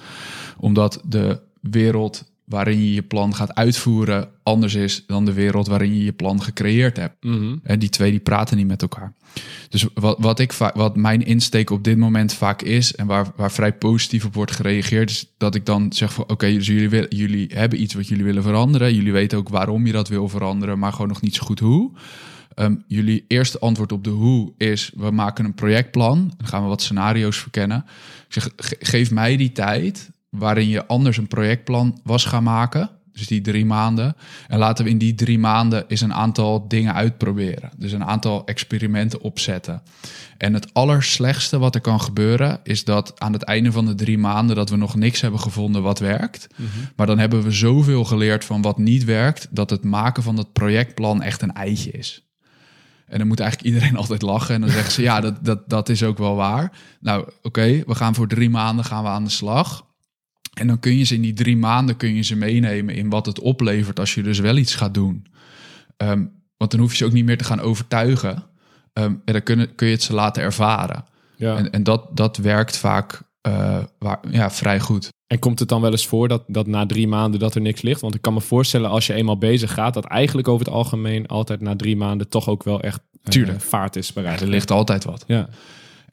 Omdat de wereld waarin je je plan gaat uitvoeren anders is dan de wereld waarin je je plan gecreëerd hebt. Mhm. En die twee die praten niet met elkaar. Dus wat, wat, ik wat mijn insteek op dit moment vaak is en waar, waar vrij positief op wordt gereageerd, is dat ik dan zeg van oké, dus jullie, willen- jullie hebben iets wat jullie willen veranderen. Jullie weten ook waarom je dat wil veranderen, maar gewoon nog niet zo goed hoe. Ehm, jullie eerste antwoord op de hoe is: we maken een projectplan. Dan gaan we wat scenario's verkennen. Ik zeg: ge- geef mij die tijd waarin je anders een projectplan was gaan maken. Dus die drie maanden. En laten we in die drie maanden eens een aantal dingen uitproberen. Dus een aantal experimenten opzetten. En het allerslechtste wat er kan gebeuren is dat aan het einde van de drie maanden dat we nog niks hebben gevonden wat werkt. Maar dan hebben we zoveel geleerd van wat niet werkt, dat het maken van dat projectplan echt een eitje is. En dan moet eigenlijk iedereen *laughs* altijd lachen. En dan zeggen ze, ja, dat, dat, dat is ook wel waar. Nou, oké, we gaan voor drie maanden gaan we aan de slag. En dan kun je ze in die drie maanden kun je ze meenemen in wat het oplevert als je dus wel iets gaat doen. Ehm, want dan hoef je ze ook niet meer te gaan overtuigen. Ehm, en dan kun, kun je het ze laten ervaren. Ja. En, en dat, dat werkt vaak eh, waar, ja, vrij goed. En komt het dan wel eens voor dat, dat na drie maanden dat er niks ligt? Want ik kan me voorstellen als je eenmaal bezig gaat, dat eigenlijk over het algemeen altijd na drie maanden toch ook wel echt eh, Tuurlijk. vaart is bereikt. Er ligt altijd wat. Ja.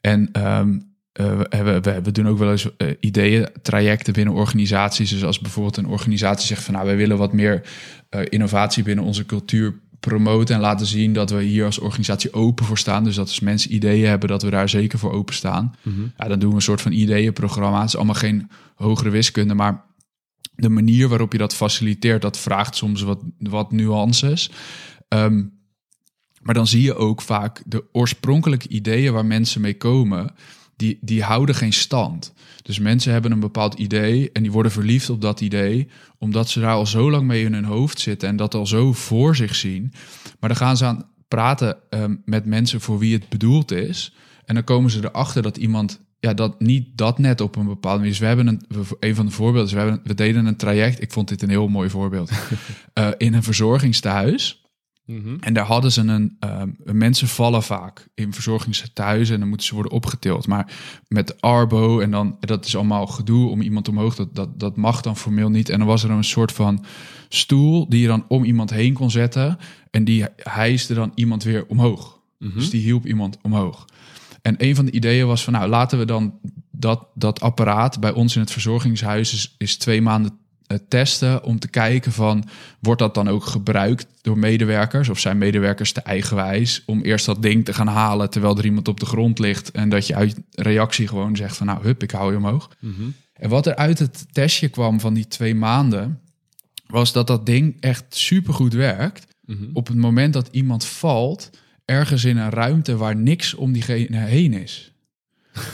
En ehm, eh, we, we, doen ook wel eens eh, ideeën, trajecten binnen organisaties. Dus als bijvoorbeeld een organisatie zegt van nou, wij willen wat meer eh, innovatie binnen onze cultuur promoten en laten zien dat we hier als organisatie open voor staan. Dus dat als mensen ideeën hebben, dat we daar zeker voor openstaan. Ja, dan doen we een soort van ideeënprogramma. Het is allemaal geen hogere wiskunde, maar de manier waarop je dat faciliteert, dat vraagt soms wat, wat nuances. Ehm, maar dan zie je ook vaak de oorspronkelijke ideeën waar mensen mee komen, die, die houden geen stand. Dus mensen hebben een bepaald idee en die worden verliefd op dat idee, omdat ze daar al zo lang mee in hun hoofd zitten en dat al zo voor zich zien. Maar dan gaan ze aan praten ehm, met mensen voor wie het bedoeld is. En dan komen ze erachter dat iemand ja, dat niet dat net op een bepaalde manier. Dus we hebben een, een van de voorbeelden. is we, hebben, we deden een traject. Ik vond dit een heel mooi voorbeeld. *laughs* eh, in een verzorgingstehuis. Mhm. En daar hadden ze een. ehm, mensen vallen vaak in verzorgingstehuizen en dan moeten ze worden opgetild. Maar met Arbo en dan. Dat is allemaal gedoe om iemand omhoog. Dat, dat, dat mag dan formeel niet. En dan was er een soort van stoel die je dan om iemand heen kon zetten. En die hijsde dan iemand weer omhoog. Dus die hielp iemand omhoog. En een van de ideeën was van, nou, laten we dan dat, dat apparaat bij ons in het verzorgingshuis is, is twee maanden testen om te kijken van, wordt dat dan ook gebruikt door medewerkers of zijn medewerkers te eigenwijs om eerst dat ding te gaan halen terwijl er iemand op de grond ligt en dat je uit reactie gewoon zegt van, nou, hup, ik hou je omhoog. En wat er uit het testje kwam van die twee maanden, was dat dat ding echt supergoed werkt op het moment dat iemand valt ergens in een ruimte waar niks om diegene heen is.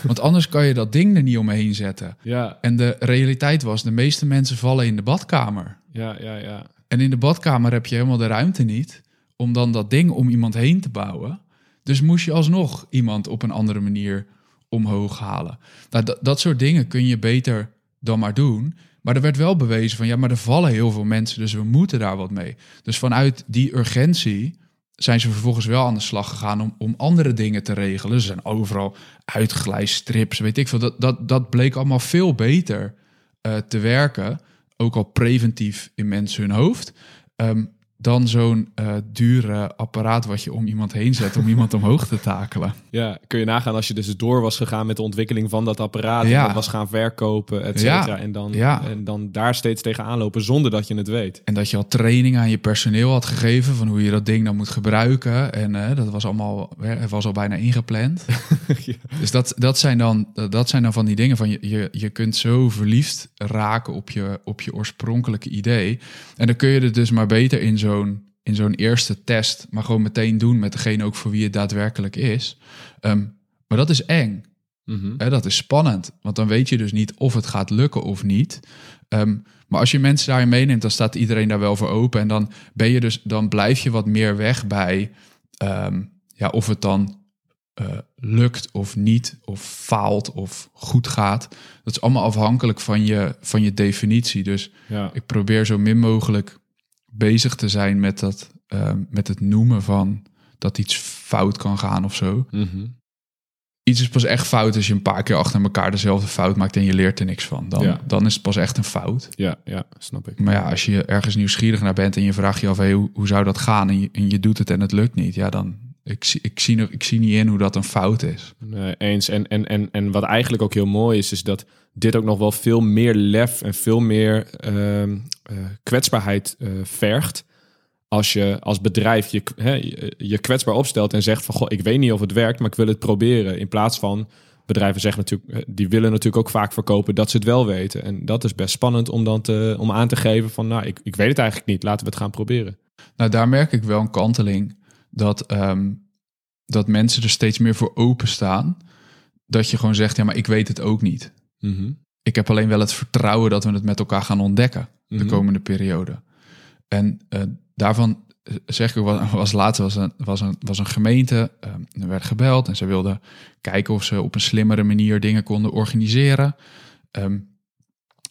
Want anders kan je dat ding er niet omheen zetten. Ja, En de realiteit was, de meeste mensen vallen in de badkamer. ja, ja, ja. En in de badkamer heb je helemaal de ruimte niet om dan dat ding om iemand heen te bouwen. Dus moest je alsnog iemand op een andere manier omhoog halen. Nou, dat, dat soort dingen kun je beter dan maar doen. Maar er werd wel bewezen van ja, maar er vallen heel veel mensen, dus we moeten daar wat mee. Dus vanuit die urgentie zijn ze vervolgens wel aan de slag gegaan om, om andere dingen te regelen. Ze zijn overal uitglijstrips, weet ik veel. Dat, dat, dat bleek allemaal veel beter eh, te werken, ook al preventief in mensen hun hoofd, ehm, dan zo'n eh dure apparaat wat je om iemand heen zet om iemand omhoog te takelen. *laughs* Ja, kun je nagaan als je dus door was gegaan met de ontwikkeling van dat apparaat. Ja. En dat was gaan verkopen, et cetera. Ja. En, dan, Ja. en dan daar steeds tegenaan lopen zonder dat je het weet. En dat je al training aan je personeel had gegeven van hoe je dat ding dan moet gebruiken. En eh, dat was allemaal, was al bijna ingepland. *laughs* Dus dat, dat, zijn dan, dat zijn dan van die dingen van je, je, je kunt zo verliefd raken op je, op je oorspronkelijke idee. En dan kun je het dus maar beter in zo'n, in zo'n eerste test, maar gewoon meteen doen met degene ook voor wie het daadwerkelijk is. Ehm, maar dat is eng. Hè, dat is spannend, want dan weet je dus niet of het gaat lukken of niet. Ehm, maar als je mensen daarin meeneemt, dan staat iedereen daar wel voor open. En dan ben je dus, dan blijf je wat meer weg bij ehm, ja, of het dan eh, lukt of niet, of faalt of goed gaat. Dat is allemaal afhankelijk van je, van je definitie. Dus Ja. ik probeer zo min mogelijk bezig te zijn met, dat, ehm, met het noemen van dat iets fout kan gaan of zo. Mhm. Iets is pas echt fout als je een paar keer achter elkaar dezelfde fout maakt en je leert er niks van. Dan, Ja. dan is het pas echt een fout. Ja, ja, snap ik. Maar ja, als je ergens nieuwsgierig naar bent en je vraagt je af, hey, hoe, hoe zou dat gaan? En je, en je doet het en het lukt niet. Ja, dan, ik, zie- ik, zie, nog- ik zie niet in hoe dat een fout is. Nee, eens. En, en, en, en wat eigenlijk ook heel mooi is, is dat dit ook nog wel veel meer lef en veel meer ehm, eh, kwetsbaarheid eh, vergt. Als je als bedrijf je, hè, je, je kwetsbaar opstelt en zegt van goh, ik weet niet of het werkt, maar ik wil het proberen. In plaats van bedrijven zeggen natuurlijk, eh, die willen natuurlijk ook vaak verkopen dat ze het wel weten. En dat is best spannend om dan te, om aan te geven van nou, ik, ik weet het eigenlijk niet, laten we het gaan proberen. Nou, daar merk ik wel een kanteling dat, ehm, dat mensen er steeds meer voor openstaan. Dat je gewoon zegt, ja, maar ik weet het ook niet. Mhm. Ik heb alleen wel het vertrouwen dat we het met elkaar gaan ontdekken de Mhm. komende periode. En eh, daarvan eh, zeg ik ook, was, was laatst was een, was een, was een gemeente, eh, er werd gebeld en ze wilden kijken of ze op een slimmere manier dingen konden organiseren. Ze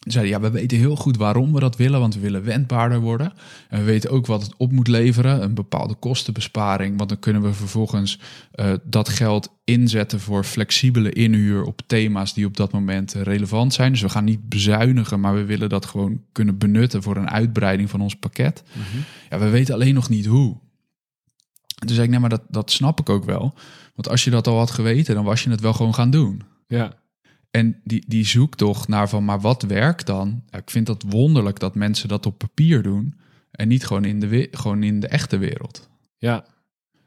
zeiden, ja, we weten heel goed waarom we dat willen, want we willen wendbaarder worden. En we weten ook wat het op moet leveren, een bepaalde kostenbesparing. Want dan kunnen we vervolgens eh, dat geld inzetten voor flexibele inhuur op thema's die op dat moment eh, relevant zijn. Dus we gaan niet bezuinigen, maar we willen dat gewoon kunnen benutten voor een uitbreiding van ons pakket. Ja, we weten alleen nog niet hoe. Toen zei ik, nee, maar dat, dat snap ik ook wel. Want als je dat al had geweten, dan was je het wel gewoon gaan doen. Ja, En die, die zoektocht naar van, maar wat werkt dan? Ja, ik vind dat wonderlijk dat mensen dat op papier doen en niet gewoon in de, gewoon in de echte wereld. ja,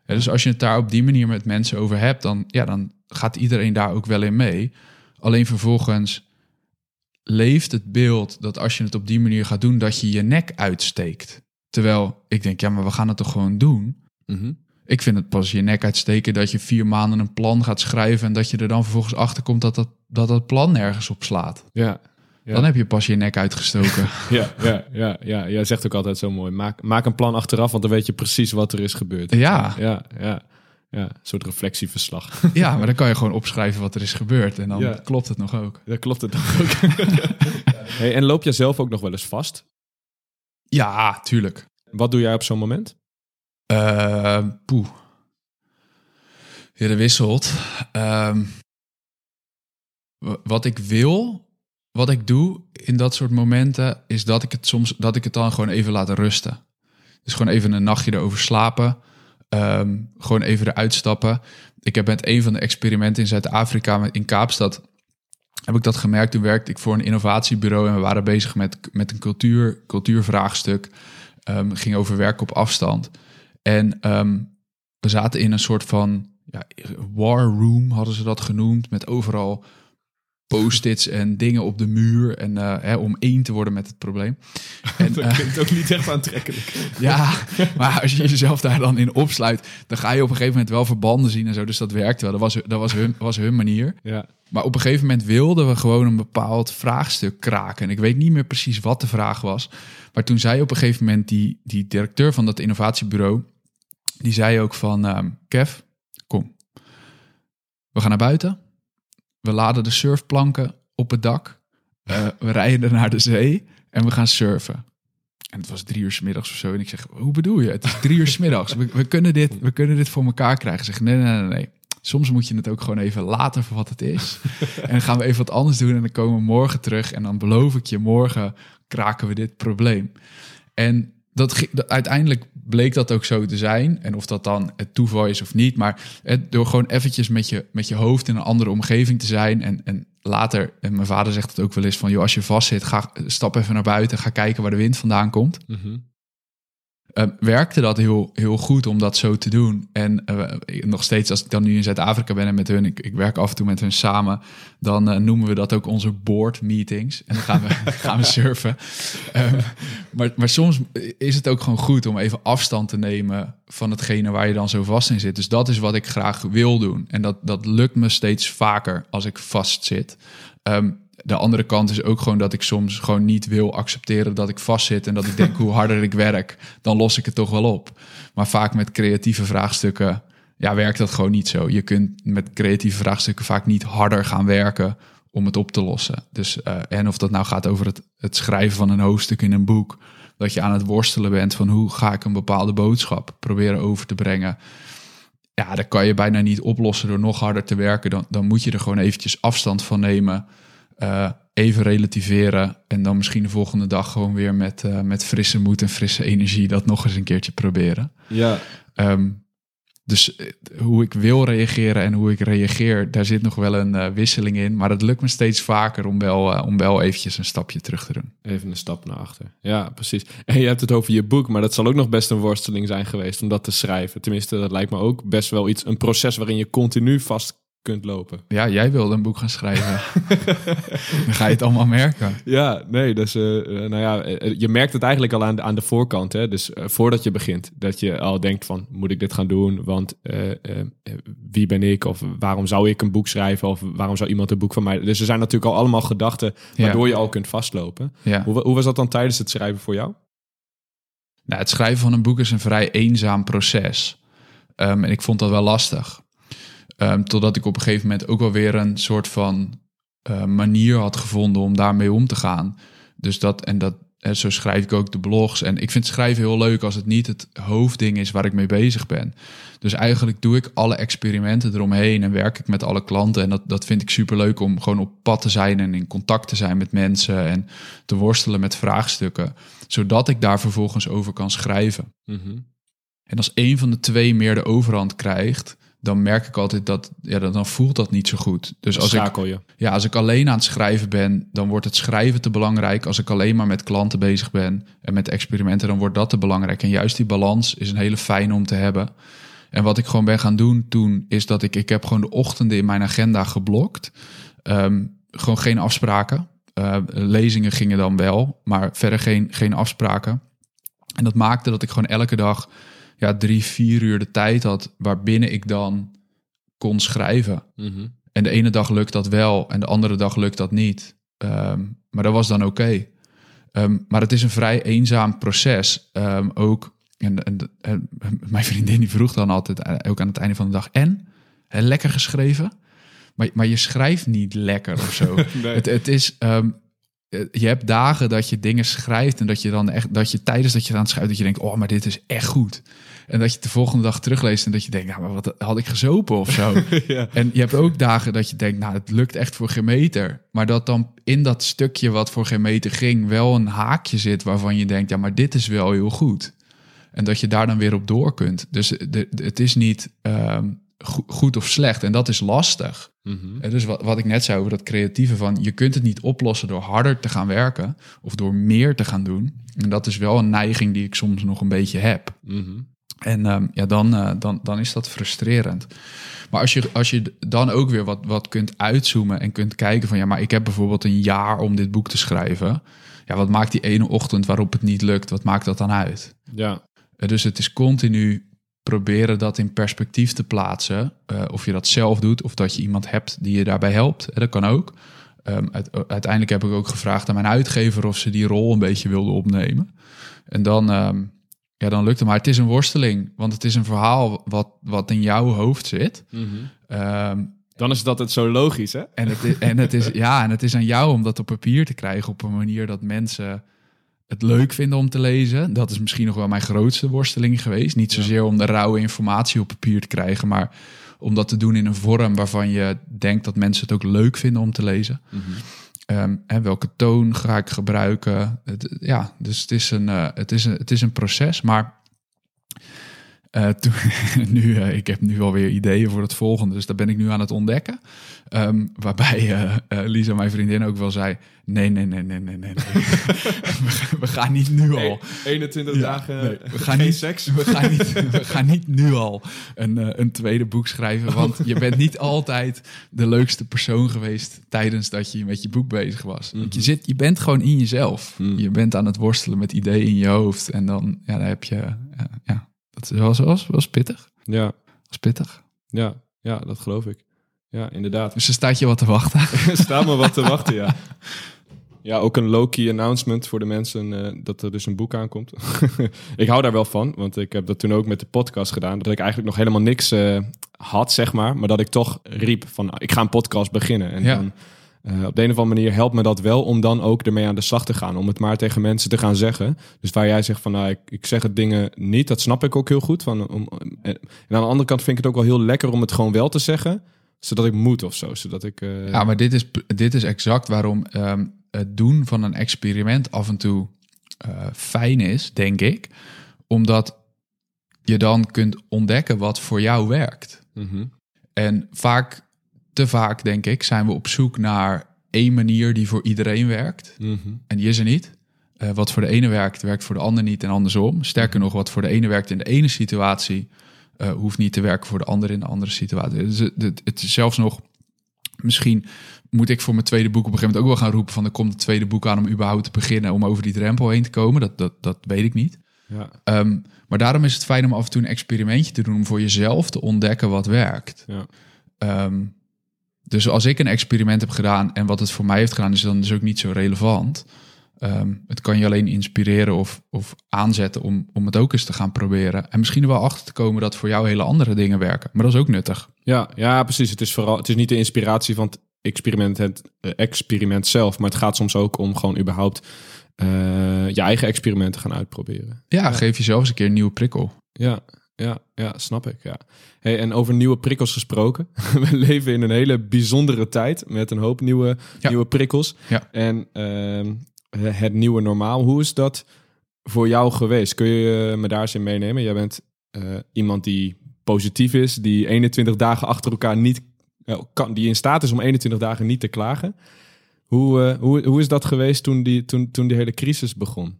Ja, dus als je het daar op die manier met mensen over hebt, dan, ja, dan gaat iedereen daar ook wel in mee. Alleen vervolgens leeft het beeld dat als je het op die manier gaat doen, dat je je nek uitsteekt. Terwijl ik denk, ja, maar we gaan het toch gewoon doen? Mhm. Ik vind het pas je nek uitsteken dat je vier maanden een plan gaat schrijven en dat je er dan vervolgens achter komt dat dat, dat, dat plan nergens op slaat. ja. Ja. Dan heb je pas je nek uitgestoken. *laughs* Ja, ja, ja, ja. Jij zegt ook altijd zo mooi. Maak, maak een plan achteraf, want dan weet je precies wat er is gebeurd. Ja. Ja, ja. Ja, een soort reflectieverslag. *laughs* ja, maar dan kan je gewoon opschrijven wat er is gebeurd en dan Ja. klopt het nog ook. Dat klopt het toch ook. *laughs* hey, en loop jij zelf ook nog wel eens vast? Ja, tuurlijk. Wat doe jij op zo'n moment? Eh, poeh. Ja, dat wisselt. Ehm, wa- wat ik wil, wat ik doe in dat soort momenten, is dat ik het soms, dat ik het dan gewoon even laat rusten. Dus gewoon even een nachtje erover slapen. Ehm, gewoon even eruit stappen. Ik heb met een van de experimenten in Zuid-Afrika, in Kaapstad, heb ik dat gemerkt. Toen werkte ik voor een innovatiebureau en we waren bezig met, met een cultuur, cultuurvraagstuk. Ehm ging over werk op afstand. En ehm, we zaten in een soort van ja, war room, hadden ze dat genoemd, met overal post-its en dingen op de muur. En eh, hè, om één te worden met het probleem. *laughs* En, Dat eh, klinkt ook niet echt aantrekkelijk. *laughs* ja, maar als je jezelf daar dan in opsluit, dan ga je op een gegeven moment wel verbanden zien en zo. Dus dat werkte wel. Dat was, dat was, hun, was hun manier. Ja. Maar op een gegeven moment wilden we gewoon een bepaald vraagstuk kraken. En ik weet niet meer precies wat de vraag was. Maar toen zei op een gegeven moment die, die directeur van dat innovatiebureau, die zei ook van, ehm, Kev, kom. We gaan naar buiten. We laden de surfplanken op het dak. Eh, we *laughs* rijden naar de zee en we gaan surfen. En het was drie uur 's middags of zo. En ik zeg, hoe bedoel je? Het is drie uur 's middags. We, we, kunnen dit, we kunnen dit voor elkaar krijgen. Zeg, nee, nee, nee, nee. Soms moet je het ook gewoon even laten voor wat het is. *laughs* en dan gaan we even wat anders doen en dan komen we morgen terug. En dan beloof ik je, morgen kraken we dit probleem. En dat- uiteindelijk bleek dat ook zo te zijn. En of dat dan het toeval is of niet. Maar het, door gewoon eventjes met je, met je hoofd in een andere omgeving te zijn. En, en later, en mijn vader zegt het ook wel eens van... joh, als je vast zit, ga, stap even naar buiten. Ga kijken waar de wind vandaan komt. Mhm. Eh, werkte dat heel, heel goed om dat zo te doen. En eh, nog steeds, als ik dan nu in Zuid-Afrika ben en met hun, ik, werk af en toe met hun samen, dan eh, noemen we dat ook onze board meetings. En dan gaan we, *laughs* gaan we surfen. Ehm, maar, maar soms is het ook gewoon goed om even afstand te nemen van hetgene waar je dan zo vast in zit. Dus dat is wat ik graag wil doen. En dat, dat lukt me steeds vaker als ik vast zit. Ehm, de andere kant is ook gewoon dat ik soms gewoon niet wil accepteren dat ik vastzit en dat ik denk *laughs* hoe harder ik werk, dan los ik het toch wel op. Maar vaak met creatieve vraagstukken, ja, werkt dat gewoon niet zo. Je kunt met creatieve vraagstukken vaak niet harder gaan werken om het op te lossen. Dus, eh, en of dat nou gaat over het, het schrijven van een hoofdstuk in een boek. Dat je aan het worstelen bent van hoe ga ik een bepaalde boodschap proberen over te brengen. Ja, dat kan je bijna niet oplossen door nog harder te werken. Dan, dan moet je er gewoon eventjes afstand van nemen. Eh, even relativeren. En dan misschien de volgende dag gewoon weer met, eh, met frisse moed en frisse energie dat nog eens een keertje proberen. Ja, Ehm, dus eh, hoe ik wil reageren en hoe ik reageer, daar zit nog wel een wisseling in. Maar het lukt me steeds vaker om wel, om wel eventjes een stapje terug te doen. even een stap naar achter. Ja, precies. En je hebt het over je boek, maar dat zal ook nog best een worsteling zijn geweest om dat te schrijven. Tenminste, dat lijkt me ook best wel iets, een proces waarin je continu vast kunt lopen. Ja, jij wilde een boek gaan schrijven. *laughs* Dan ga je het allemaal merken. Ja, nee, dus eh, eh, nou ja, eh, je merkt het eigenlijk al aan de, aan de voorkant. Hè? Dus voordat je begint, dat je al denkt van, moet ik dit gaan doen? Want wie ben ik? Of waarom zou ik een boek schrijven? Of waarom zou iemand een boek van mij? Dus er zijn natuurlijk al allemaal gedachten Ja. waardoor je al kunt vastlopen. Ja. Hoe, hoe was dat dan tijdens het schrijven voor jou? Nou, het schrijven van een boek is een vrij eenzaam proces. Ehm, en ik vond dat wel lastig. Ehm, totdat ik op een gegeven moment ook wel weer een soort van eh, manier had gevonden om daarmee om te gaan. Dus dat, en dat, en zo schrijf ik ook de blogs. En ik vind schrijven heel leuk als het niet het hoofdding is waar ik mee bezig ben. Dus eigenlijk doe ik alle experimenten eromheen en werk ik met alle klanten. En dat, dat vind ik super leuk om gewoon op pad te zijn en in contact te zijn met mensen en te worstelen met vraagstukken. Zodat ik daar vervolgens over kan schrijven. En als een van de twee meer de overhand krijgt, dan merk ik altijd dat, ja, dan voelt dat niet zo goed. Dus als ik, Schakel je. ja, als ik alleen aan het schrijven ben, dan wordt het schrijven te belangrijk. Als ik alleen maar met klanten bezig ben en met experimenten, dan wordt dat te belangrijk. En juist die balans is een hele fijne om te hebben. En wat ik gewoon ben gaan doen toen, is dat ik, ik heb gewoon de ochtenden in mijn agenda geblokt. Ehm, gewoon geen afspraken. Eh, lezingen gingen dan wel, maar verder geen, geen afspraken. En dat maakte dat ik gewoon elke dag ja, drie, vier uur de tijd had waarbinnen ik dan kon schrijven. Mhm. En de ene dag lukt dat wel en de andere dag lukt dat niet. Ehm, maar dat was dan oké. Ehm, maar het is een vrij eenzaam proces. Ehm, ook, en, en, en *laughs* mijn vriendin die vroeg dan altijd, eh, ook aan het einde van de dag, en? Lekker geschreven? Maar, maar je schrijft niet lekker of zo. *laughs* Nee. het, het is, je hebt dagen dat je dingen schrijft en dat je dan echt, dat je tijdens dat je het aan het schrijven, dat je denkt, oh, maar dit is echt goed. En dat je de volgende dag terugleest en dat je denkt, nou, maar wat had ik gezopen of zo. *laughs* ja. En je hebt ook dagen dat je denkt, nou, het lukt echt voor geen meter. Maar dat dan in dat stukje wat voor geen meter ging, wel een haakje zit waarvan je denkt, ja, maar dit is wel heel goed. En dat je daar dan weer op door kunt. Dus de, de- het is niet ehm, go- goed of slecht. En dat is lastig. Mhm. En dus wat, wat ik net zei over dat creatieve van, je kunt het niet oplossen door harder te gaan werken of door meer te gaan doen. En dat is wel een neiging die ik soms nog een beetje heb. Mhm. En ehm, ja, dan, eh, dan, dan is dat frustrerend. Maar als je, als je dan ook weer wat, wat kunt uitzoomen en kunt kijken van ja, maar ik heb bijvoorbeeld een jaar om dit boek te schrijven. Ja, wat maakt die ene ochtend waarop het niet lukt? Wat maakt dat dan uit? Ja. Eh, Dus het is continu proberen dat in perspectief te plaatsen. Eh, of je dat zelf doet of dat je iemand hebt die je daarbij helpt. Eh, Dat kan ook. Ehm, uit- uiteindelijk heb ik ook gevraagd aan mijn uitgever of ze die rol een beetje wilde opnemen. En dan, ehm, ja, dan lukt het. Maar het is een worsteling, want het is een verhaal wat, wat in jouw hoofd zit. Mhm. Ehm, Dan is dat het zo logisch, hè? en, het is, en, het is, ja, en het is aan jou om dat op papier te krijgen op een manier dat mensen het leuk vinden om te lezen. Dat is misschien nog wel mijn grootste worsteling geweest. Niet zozeer om de rauwe informatie op papier te krijgen, maar om dat te doen in een vorm waarvan je denkt dat mensen het ook leuk vinden om te lezen. Ehm, en welke toon ga ik gebruiken? Het, ja, dus het is een, eh, het is een, het is een proces, maar eh, toen, *laughs* nu, eh, ik heb nu alweer ideeën voor het volgende, dus daar ben ik nu aan het ontdekken. Ehm, waarbij eh, Lisa, mijn vriendin, ook wel zei: nee, nee, nee, nee, nee, nee. *laughs* we, gaan- we gaan niet nu al. 21 Ja, dagen nee, we gaan geen niet, seks. We gaan niet, *laughs* we gaan niet nu al een, een tweede boek schrijven. Want je bent niet altijd de leukste persoon geweest tijdens dat je met je boek bezig was. Want je, zit, je bent gewoon in jezelf. Mhm. Je bent aan het worstelen met ideeën in je hoofd. En dan, ja, dan heb je. ja, dat wel, was, was pittig. Ja, Was pittig. ja, ja, dat geloof ik. Ja, inderdaad. Dus er staat je wat te wachten. *laughs* Er staat me wat te wachten, ja. *laughs* Ja, ook een low-key announcement voor de mensen eh, dat er dus een boek aankomt. *laughs* ik hou daar wel van, want ik heb dat toen ook met de podcast gedaan. Dat ik eigenlijk nog helemaal niks eh, had, zeg maar. Maar dat ik toch riep van, ik ga een podcast beginnen. En Ja. dan Eh, op de een of andere manier helpt me dat wel om dan ook ermee aan de slag te gaan. Om het maar tegen mensen te gaan zeggen. Dus waar jij zegt van nou, ik, ik zeg het dingen niet, dat snap ik ook heel goed. Van, om, en, aan de andere kant vind ik het ook wel heel lekker om het gewoon wel te zeggen. Zodat ik moet of zo. Zodat ik, eh, Ja, maar dit is, dit is exact waarom ehm, het doen van een experiment af en toe eh, fijn is, denk ik. Omdat je dan kunt ontdekken wat voor jou werkt. mhm. En vaak, te vaak denk ik, zijn we op zoek naar één manier die voor iedereen werkt. Mhm. En die is er niet. Eh, wat voor de ene werkt, werkt voor de ander niet en andersom. Sterker nog, wat voor de ene werkt in de ene situatie, eh, hoeft niet te werken voor de ander in de andere situatie. Dus het, het, het is zelfs nog, misschien moet ik voor mijn tweede boek op een gegeven moment ook wel gaan roepen van er komt een tweede boek aan om überhaupt te beginnen, om over die drempel heen te komen. Dat, dat, dat weet ik niet. Ja, Ehm, maar daarom is het fijn om af en toe een experimentje te doen om voor jezelf te ontdekken wat werkt. ja. Ehm, dus als ik een experiment heb gedaan en wat het voor mij heeft gedaan, is dan dus ook niet zo relevant. Ehm, het kan je alleen inspireren of, of aanzetten om, om het ook eens te gaan proberen. En misschien er wel achter te komen dat voor jou hele andere dingen werken. Maar dat is ook nuttig. Ja, ja, precies. Het is vooral, het is niet de inspiratie van het experiment, het eh, experiment zelf, maar het gaat soms ook om gewoon überhaupt eh, je eigen experimenten gaan uitproberen. Ja, geef jezelf eens een keer een nieuwe prikkel. Ja, ja, ja, snap ik. Ja. Hey, en over nieuwe prikkels gesproken. *laughs* We leven in een hele bijzondere tijd met een hoop nieuwe, Ja. nieuwe prikkels. Ja. En ehm, het nieuwe normaal, hoe is dat voor jou geweest? Kun je me daar eens in meenemen? Jij bent eh, iemand die positief is, die 21 dagen achter elkaar niet kan, die in staat is om 21 dagen niet te klagen. Hoe, eh, hoe, hoe is dat geweest toen die, toen, toen die hele crisis begon?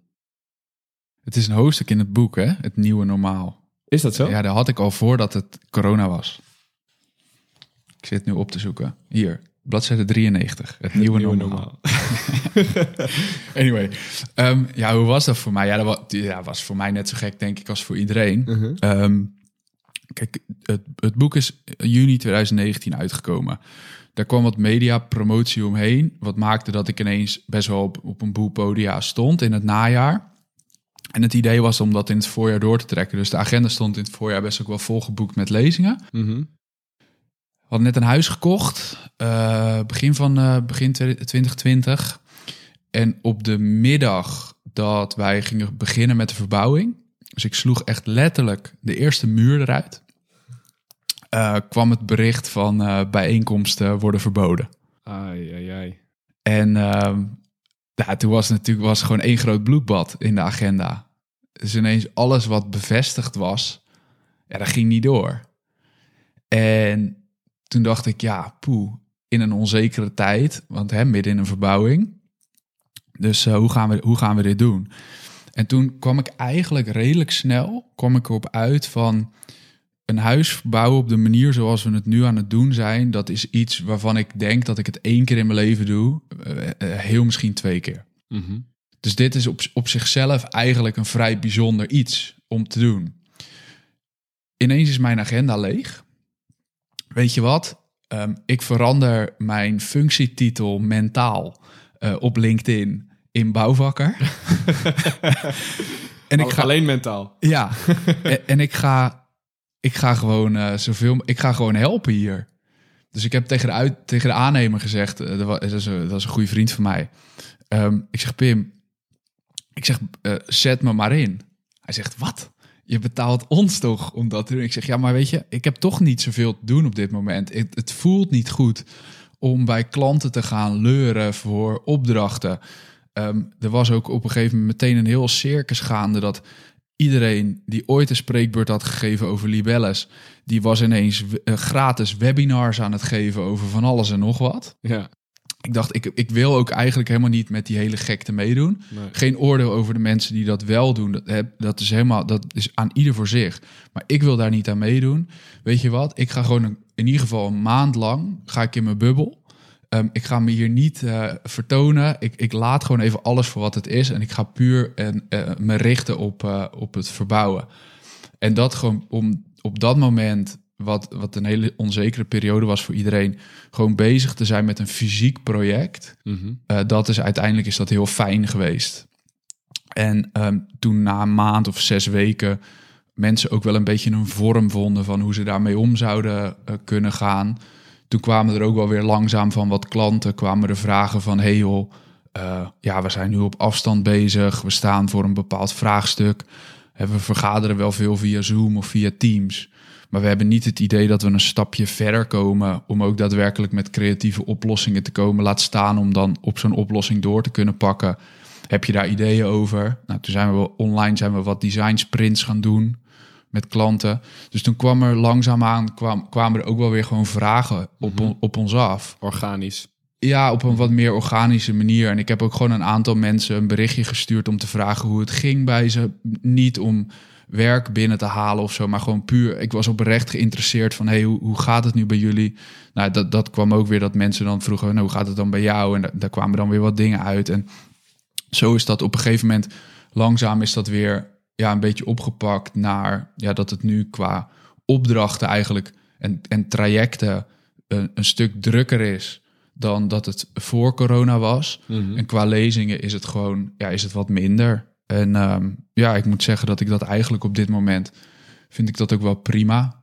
Het is een hoofdstuk in het boek, hè? Het nieuwe normaal. Is dat zo? Ja, dat had ik al voordat het corona was. Ik zit nu op te zoeken. Hier, bladzijde 93. Het nieuwe, Nieuwe normaal. *laughs* Anyway, ehm, ja, hoe was dat voor mij? Ja, dat was, ja, was voor mij net zo gek, denk ik, als voor iedereen. Mhm. Ehm, kijk, het, het boek is juni 2019 uitgekomen. Daar kwam wat media-promotie omheen. Wat maakte dat ik ineens best wel op, op een boel podia stond in het najaar. En het idee was om dat in het voorjaar door te trekken. Dus de agenda stond in het voorjaar best ook wel volgeboekt met lezingen. Mhm. We hadden net een huis gekocht, eh, begin van eh, begin 2020. En op de middag dat wij gingen beginnen met de verbouwing, dus ik sloeg echt letterlijk de eerste muur eruit, eh, kwam het bericht van bijeenkomsten worden verboden. Ai, ai, ai. En ehm, ja, toen was het natuurlijk was gewoon één groot bloedbad in de agenda. Dus ineens alles wat bevestigd was, ja, dat ging niet door. En toen dacht ik, ja, poeh, in een onzekere tijd, want hè, midden in een verbouwing. Dus eh, hoe, gaan we, hoe gaan we dit doen? En toen kwam ik eigenlijk redelijk snel kwam ik erop uit van een huis verbouwen op de manier zoals we het nu aan het doen zijn. Dat is iets waarvan ik denk dat ik het één keer in mijn leven doe, eh, eh, heel misschien twee keer. Mhm. Dus dit is op, op zichzelf eigenlijk een vrij bijzonder iets om te doen. Ineens is mijn agenda leeg. Weet je wat? Ehm, ik verander mijn functietitel mentaal eh, op LinkedIn in bouwvakker. *laughs* en ik ga, Alleen mentaal. ja, *laughs* en, en ik ga, ik ga gewoon eh, zoveel, ik ga gewoon helpen hier. Dus ik heb tegen de, uit, tegen de aannemer gezegd, eh, dat, is een, dat is een goede vriend van mij. Ehm, ik zeg, Pim, ik zeg, eh, zet me maar in. Hij zegt, wat? Je betaalt ons toch om dat te doen? Ik zeg, ja, maar weet je, ik heb toch niet zoveel te doen op dit moment. Het, het voelt niet goed om bij klanten te gaan leuren voor opdrachten. Ehm, er was ook op een gegeven moment meteen een heel circus gaande dat iedereen die ooit een spreekbeurt had gegeven over libelles, die was ineens eh, gratis webinars aan het geven over van alles en nog wat. Ja. Ik dacht, ik, ik wil ook eigenlijk helemaal niet met die hele gekte meedoen. Nee. Geen oordeel over de mensen die dat wel doen. Dat, dat is helemaal, dat is aan ieder voor zich. Maar ik wil daar niet aan meedoen. Weet je wat? Ik ga gewoon een- in ieder geval een maand lang ga ik in mijn bubbel. Ehm, ik ga me hier niet eh, vertonen. Ik, ik laat gewoon even alles voor wat het is. En ik ga puur en, eh, me richten op, eh, op het verbouwen. En dat gewoon om op dat moment, wat, wat een hele onzekere periode was voor iedereen, gewoon bezig te zijn met een fysiek project. Mhm. Eh, dat is uiteindelijk is dat heel fijn geweest. En ehm, toen na een maand of zes weken mensen ook wel een beetje een vorm vonden van hoe ze daarmee om zouden eh, kunnen gaan. toen kwamen er ook wel weer langzaam van wat klanten, kwamen er vragen van, hey joh, uh, ja, we zijn nu op afstand bezig, we staan voor een bepaald vraagstuk. We vergaderen wel veel via Zoom of via Teams. Maar we hebben niet het idee dat we een stapje verder komen om ook daadwerkelijk met creatieve oplossingen te komen. Laat staan om dan op zo'n oplossing door te kunnen pakken. Heb je daar ideeën over? Nou, toen zijn we online zijn we wat design sprints gaan doen met klanten. Dus toen kwam er langzaamaan kwam, kwamen er ook wel weer gewoon vragen op, mhm. op ons af. Organisch. Ja, op een wat meer organische manier. En ik heb ook gewoon een aantal mensen een berichtje gestuurd om te vragen hoe het ging bij ze. Niet om werk binnen te halen of zo, maar gewoon puur. Ik was oprecht geïnteresseerd van, hey, hoe, hoe gaat het nu bij jullie? Nou, dat, dat kwam ook weer dat mensen dan vroegen, nou, hoe gaat het dan bij jou? En daar kwamen dan weer wat dingen uit. En zo is dat op een gegeven moment, langzaam is dat weer ja, een beetje opgepakt naar ja, dat het nu qua opdrachten eigenlijk en, en trajecten een, een stuk drukker is dan dat het voor corona was. Mhm. En qua lezingen is het gewoon ja, is het wat minder. En ehm, ja, ik moet zeggen dat ik dat eigenlijk op dit moment vind ik dat ook wel prima.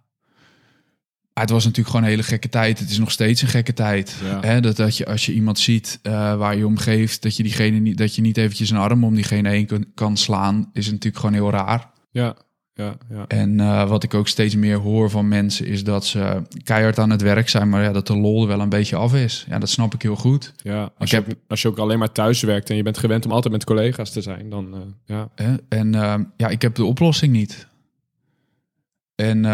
het was natuurlijk gewoon een hele gekke tijd. Het is nog steeds een gekke tijd. Hè? Dat, dat je als je iemand ziet uh, waar je om geeft, dat je diegene niet, dat je niet eventjes een arm om diegene heen kan, kan slaan, is natuurlijk gewoon heel raar. Ja, ja, ja. En uh, wat ik ook steeds meer hoor van mensen is dat ze keihard aan het werk zijn, maar ja, dat de lol er wel een beetje af is. Ja, dat snap ik heel goed. Ja, als, ik je, heb, als je ook alleen maar thuis werkt en je bent gewend om altijd met collega's te zijn, dan uh, ja. En uh, ja, ik heb de oplossing niet. En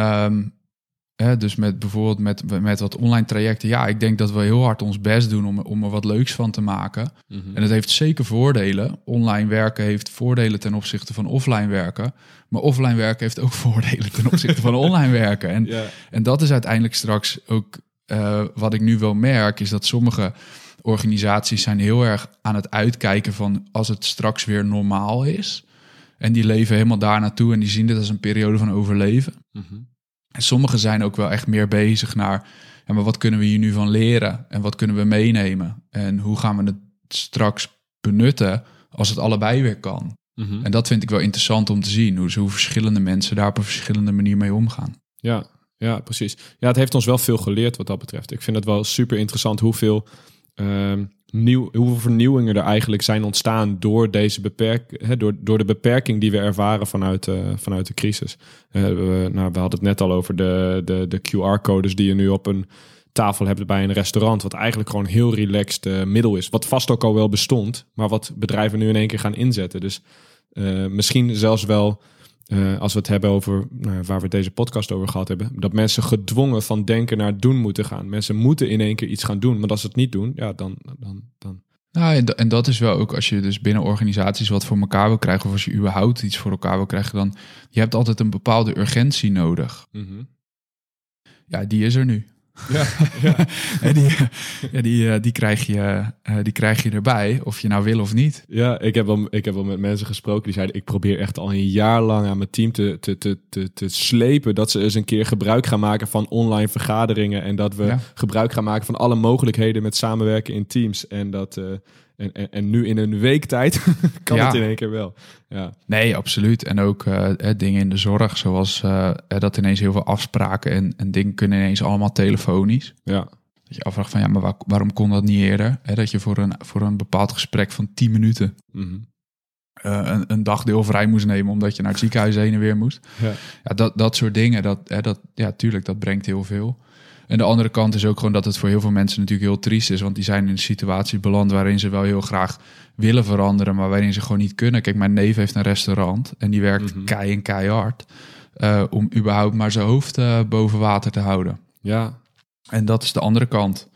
dus met bijvoorbeeld met, met wat online trajecten. Ja, ik denk dat we heel hard ons best doen om, om er wat leuks van te maken. Mhm. En het heeft zeker voordelen. Online werken heeft voordelen ten opzichte van offline werken. Maar offline werken heeft ook *laughs* voordelen ten opzichte van online werken. En, en dat is uiteindelijk straks ook uh, wat ik nu wel merk, is dat sommige organisaties zijn heel erg aan het uitkijken van als het straks weer normaal is. En die leven helemaal daar naartoe en die zien dit als een periode van overleven. Mm en sommigen zijn ook wel echt meer bezig naar, ja, maar wat kunnen we hier nu van leren? En wat kunnen we meenemen? En hoe gaan we het straks benutten als het allebei weer kan? Mhm. En dat vind ik wel interessant om te zien, hoe, hoe verschillende mensen daar op een verschillende manier mee omgaan. Ja, ja, precies. Ja, het heeft ons wel veel geleerd wat dat betreft. Ik vind het wel super interessant hoeveel uh, hoeveel vernieuwingen er eigenlijk zijn ontstaan door, deze beperk, hè, door, door de beperking die we ervaren vanuit, uh, vanuit de crisis. We, nou, we hadden het net al over de, de, de QR-codes die je nu op een tafel hebt bij een restaurant. Wat eigenlijk gewoon heel relaxed uh, middel is. Wat vast ook al wel bestond, maar wat bedrijven nu in één keer gaan inzetten. Dus misschien zelfs wel uh, als we het hebben over nou, waar we deze podcast over gehad hebben, dat mensen gedwongen van denken naar doen moeten gaan. Mensen moeten in één keer iets gaan doen, maar als ze het niet doen, ja, dan. dan, dan... Nou, en dat is wel ook als je dus binnen organisaties wat voor elkaar wil krijgen, of als je überhaupt iets voor elkaar wil krijgen, dan je hebt altijd een bepaalde urgentie nodig. Mm Ja, die is er nu. *laughs* Ja, ja. die, ja, die, eh, die, krijg je, eh, die krijg je erbij, of je nou wil of niet. Ja, ik heb wel, ik heb wel met mensen gesproken die zeiden: Ik probeer echt al een jaar lang aan mijn team te, te, te, te, te slepen. Dat ze eens een keer gebruik gaan maken van online vergaderingen. En dat we gebruik gaan maken van alle mogelijkheden met samenwerken in teams. En dat. Uh, en, en, en, nu in een week tijd *laughs* kan het in één keer wel. Ja. Nee, absoluut. En ook uh, dingen in de zorg, zoals uh, dat ineens heel veel afspraken en, en dingen kunnen ineens allemaal telefonisch. Ja. Dat je afvraagt van ja, maar waarom kon dat niet eerder? Hè, dat je voor een, voor een bepaald gesprek van 10 minuten mm -hmm. een, een dagdeel vrij moest nemen omdat je naar het ziekenhuis heen en weer moest. Ja. ja dat, dat soort dingen, dat, hè, dat, ja, tuurlijk, dat brengt heel veel. En de andere kant is ook gewoon dat het voor heel veel mensen natuurlijk heel triest is. Want die zijn in een situatie beland waarin ze wel heel graag willen veranderen, maar waarin ze gewoon niet kunnen. Kijk, mijn neef heeft een restaurant en die werkt mm kei en keihard. Uh, om überhaupt maar zijn hoofd uh, boven water te houden. Ja. En dat is de andere kant.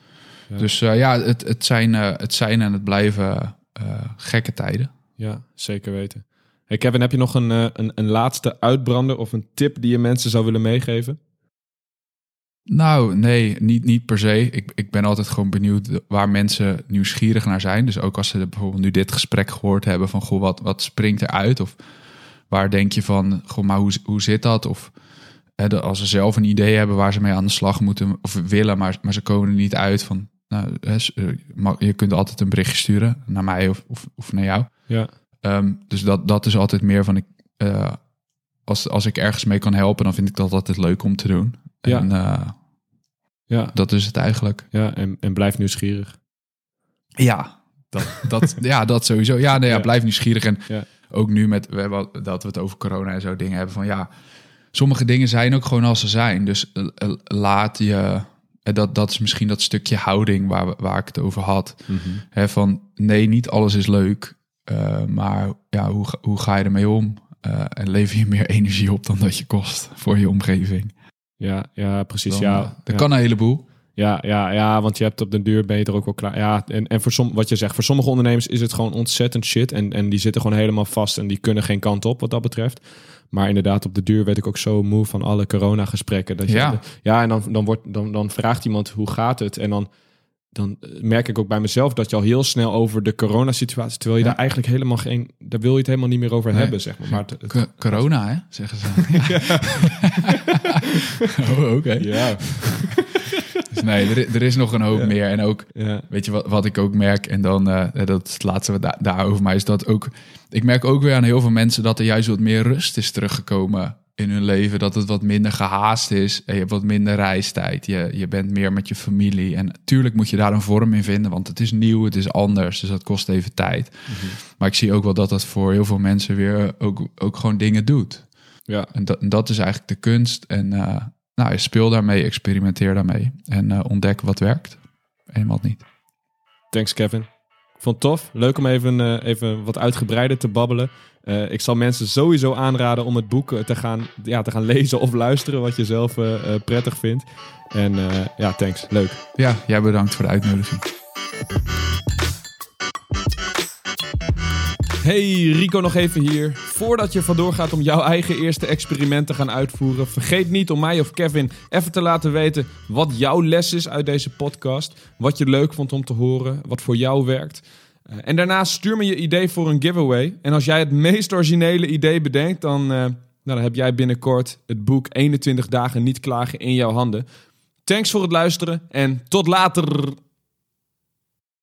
Dus uh, ja, het, het, zijn, het zijn en het blijven gekke tijden. Ja, zeker weten. Hey Kevin, heb je nog een, een, een laatste uitbrander of een tip die je mensen zou willen meegeven? Nou, nee, niet, niet per se. Ik, ik ben altijd gewoon benieuwd waar mensen nieuwsgierig naar zijn. Dus ook als ze bijvoorbeeld nu dit gesprek gehoord hebben van goh, wat, wat springt eruit? Of waar denk je van, goh, maar hoe, hoe zit dat? Of hè, als ze zelf een idee hebben waar ze mee aan de slag moeten of willen, maar, maar ze komen er niet uit van. Nou, hè, eh, je kunt altijd een berichtje sturen naar mij of, of, of naar jou. Ja. Um, dus dat, dat is altijd meer van ik. Uh, als, als ik ergens mee kan helpen, dan vind ik dat altijd leuk om te doen. Ja. En, uh, Ja, Dat is het eigenlijk. ja en, en blijf nieuwsgierig. Ja, dat, *laughs* dat, ja, dat sowieso. Ja, nee, ja, Ja. blijf nieuwsgierig. En Ja. ook nu met we hebben, dat we het over corona en zo dingen hebben van ja, sommige dingen zijn ook gewoon als ze zijn. Dus eh, eh, laat je, en dat, dat is misschien dat stukje houding waar, waar ik het over had. Hè, van nee, niet alles is leuk, eh, maar ja, hoe, ga- hoe ga je ermee om? Eh, en lever je meer *laughs* energie op dan dat je kost voor je omgeving. Ja, ja precies. Dan, ja, eh, dat ja. kan een heleboel. Ja, ja, ja, want je hebt op de duur ben je er ook wel klaar. Ja, en, en voor som, wat je zegt, voor sommige ondernemers is het gewoon ontzettend shit. En, en die zitten gewoon helemaal vast en die kunnen geen kant op wat dat betreft. Maar inderdaad, op de duur werd ik ook zo moe van alle corona-gesprekken. Dat je, Ja. ja, en dan, dan, wordt, dan, dan vraagt iemand hoe gaat het? En dan, dan merk ik ook bij mezelf dat je al heel snel over de coronasituatie... terwijl je Ja. daar eigenlijk helemaal geen... daar wil je het helemaal niet meer over Nee. hebben, zeg maar. maar het- het- Co- corona, hè, zeggen ze. *laughs* oh, oké. ja, Dus nee, er, er is nog een hoop Ja. meer. En ook, weet je wat, wat ik ook merk, en dan, eh, dat is het laatste wat da daarover mij is dat ook, ik merk ook weer aan heel veel mensen dat er juist wat meer rust is teruggekomen in hun leven. Dat het wat minder gehaast is. En je hebt wat minder reistijd. Je, je bent meer met je familie. En natuurlijk moet je daar een vorm in vinden, want het is nieuw, het is anders. Dus dat kost even tijd. Maar ik zie ook wel dat dat voor heel veel mensen weer ook, ook gewoon dingen doet. ja. En dat, en dat is eigenlijk de kunst. En eh, nou, speel daarmee, experimenteer daarmee. En eh, ontdek wat werkt en wat niet. Thanks, Kevin. Ik vond het tof. Leuk om even, eh, even wat uitgebreider te babbelen. Eh, ik zal mensen sowieso aanraden om het boek eh, te gaan, ja, te gaan lezen of luisteren, wat je zelf eh, prettig vindt. En eh, ja, thanks. Leuk. Ja, jij bedankt voor de uitnodiging. Hey, Rico nog even hier. Voordat je vandoor gaat om jouw eigen eerste experiment te gaan uitvoeren, vergeet niet om mij of Kevin even te laten weten wat jouw les is uit deze podcast. Wat je leuk vond om te horen, wat voor jou werkt. Eh, en daarnaast stuur me je idee voor een giveaway. En als jij het meest originele idee bedenkt, dan, eh, nou, dan heb jij binnenkort het boek 21 dagen niet klagen in jouw handen. Thanks voor het luisteren en tot later.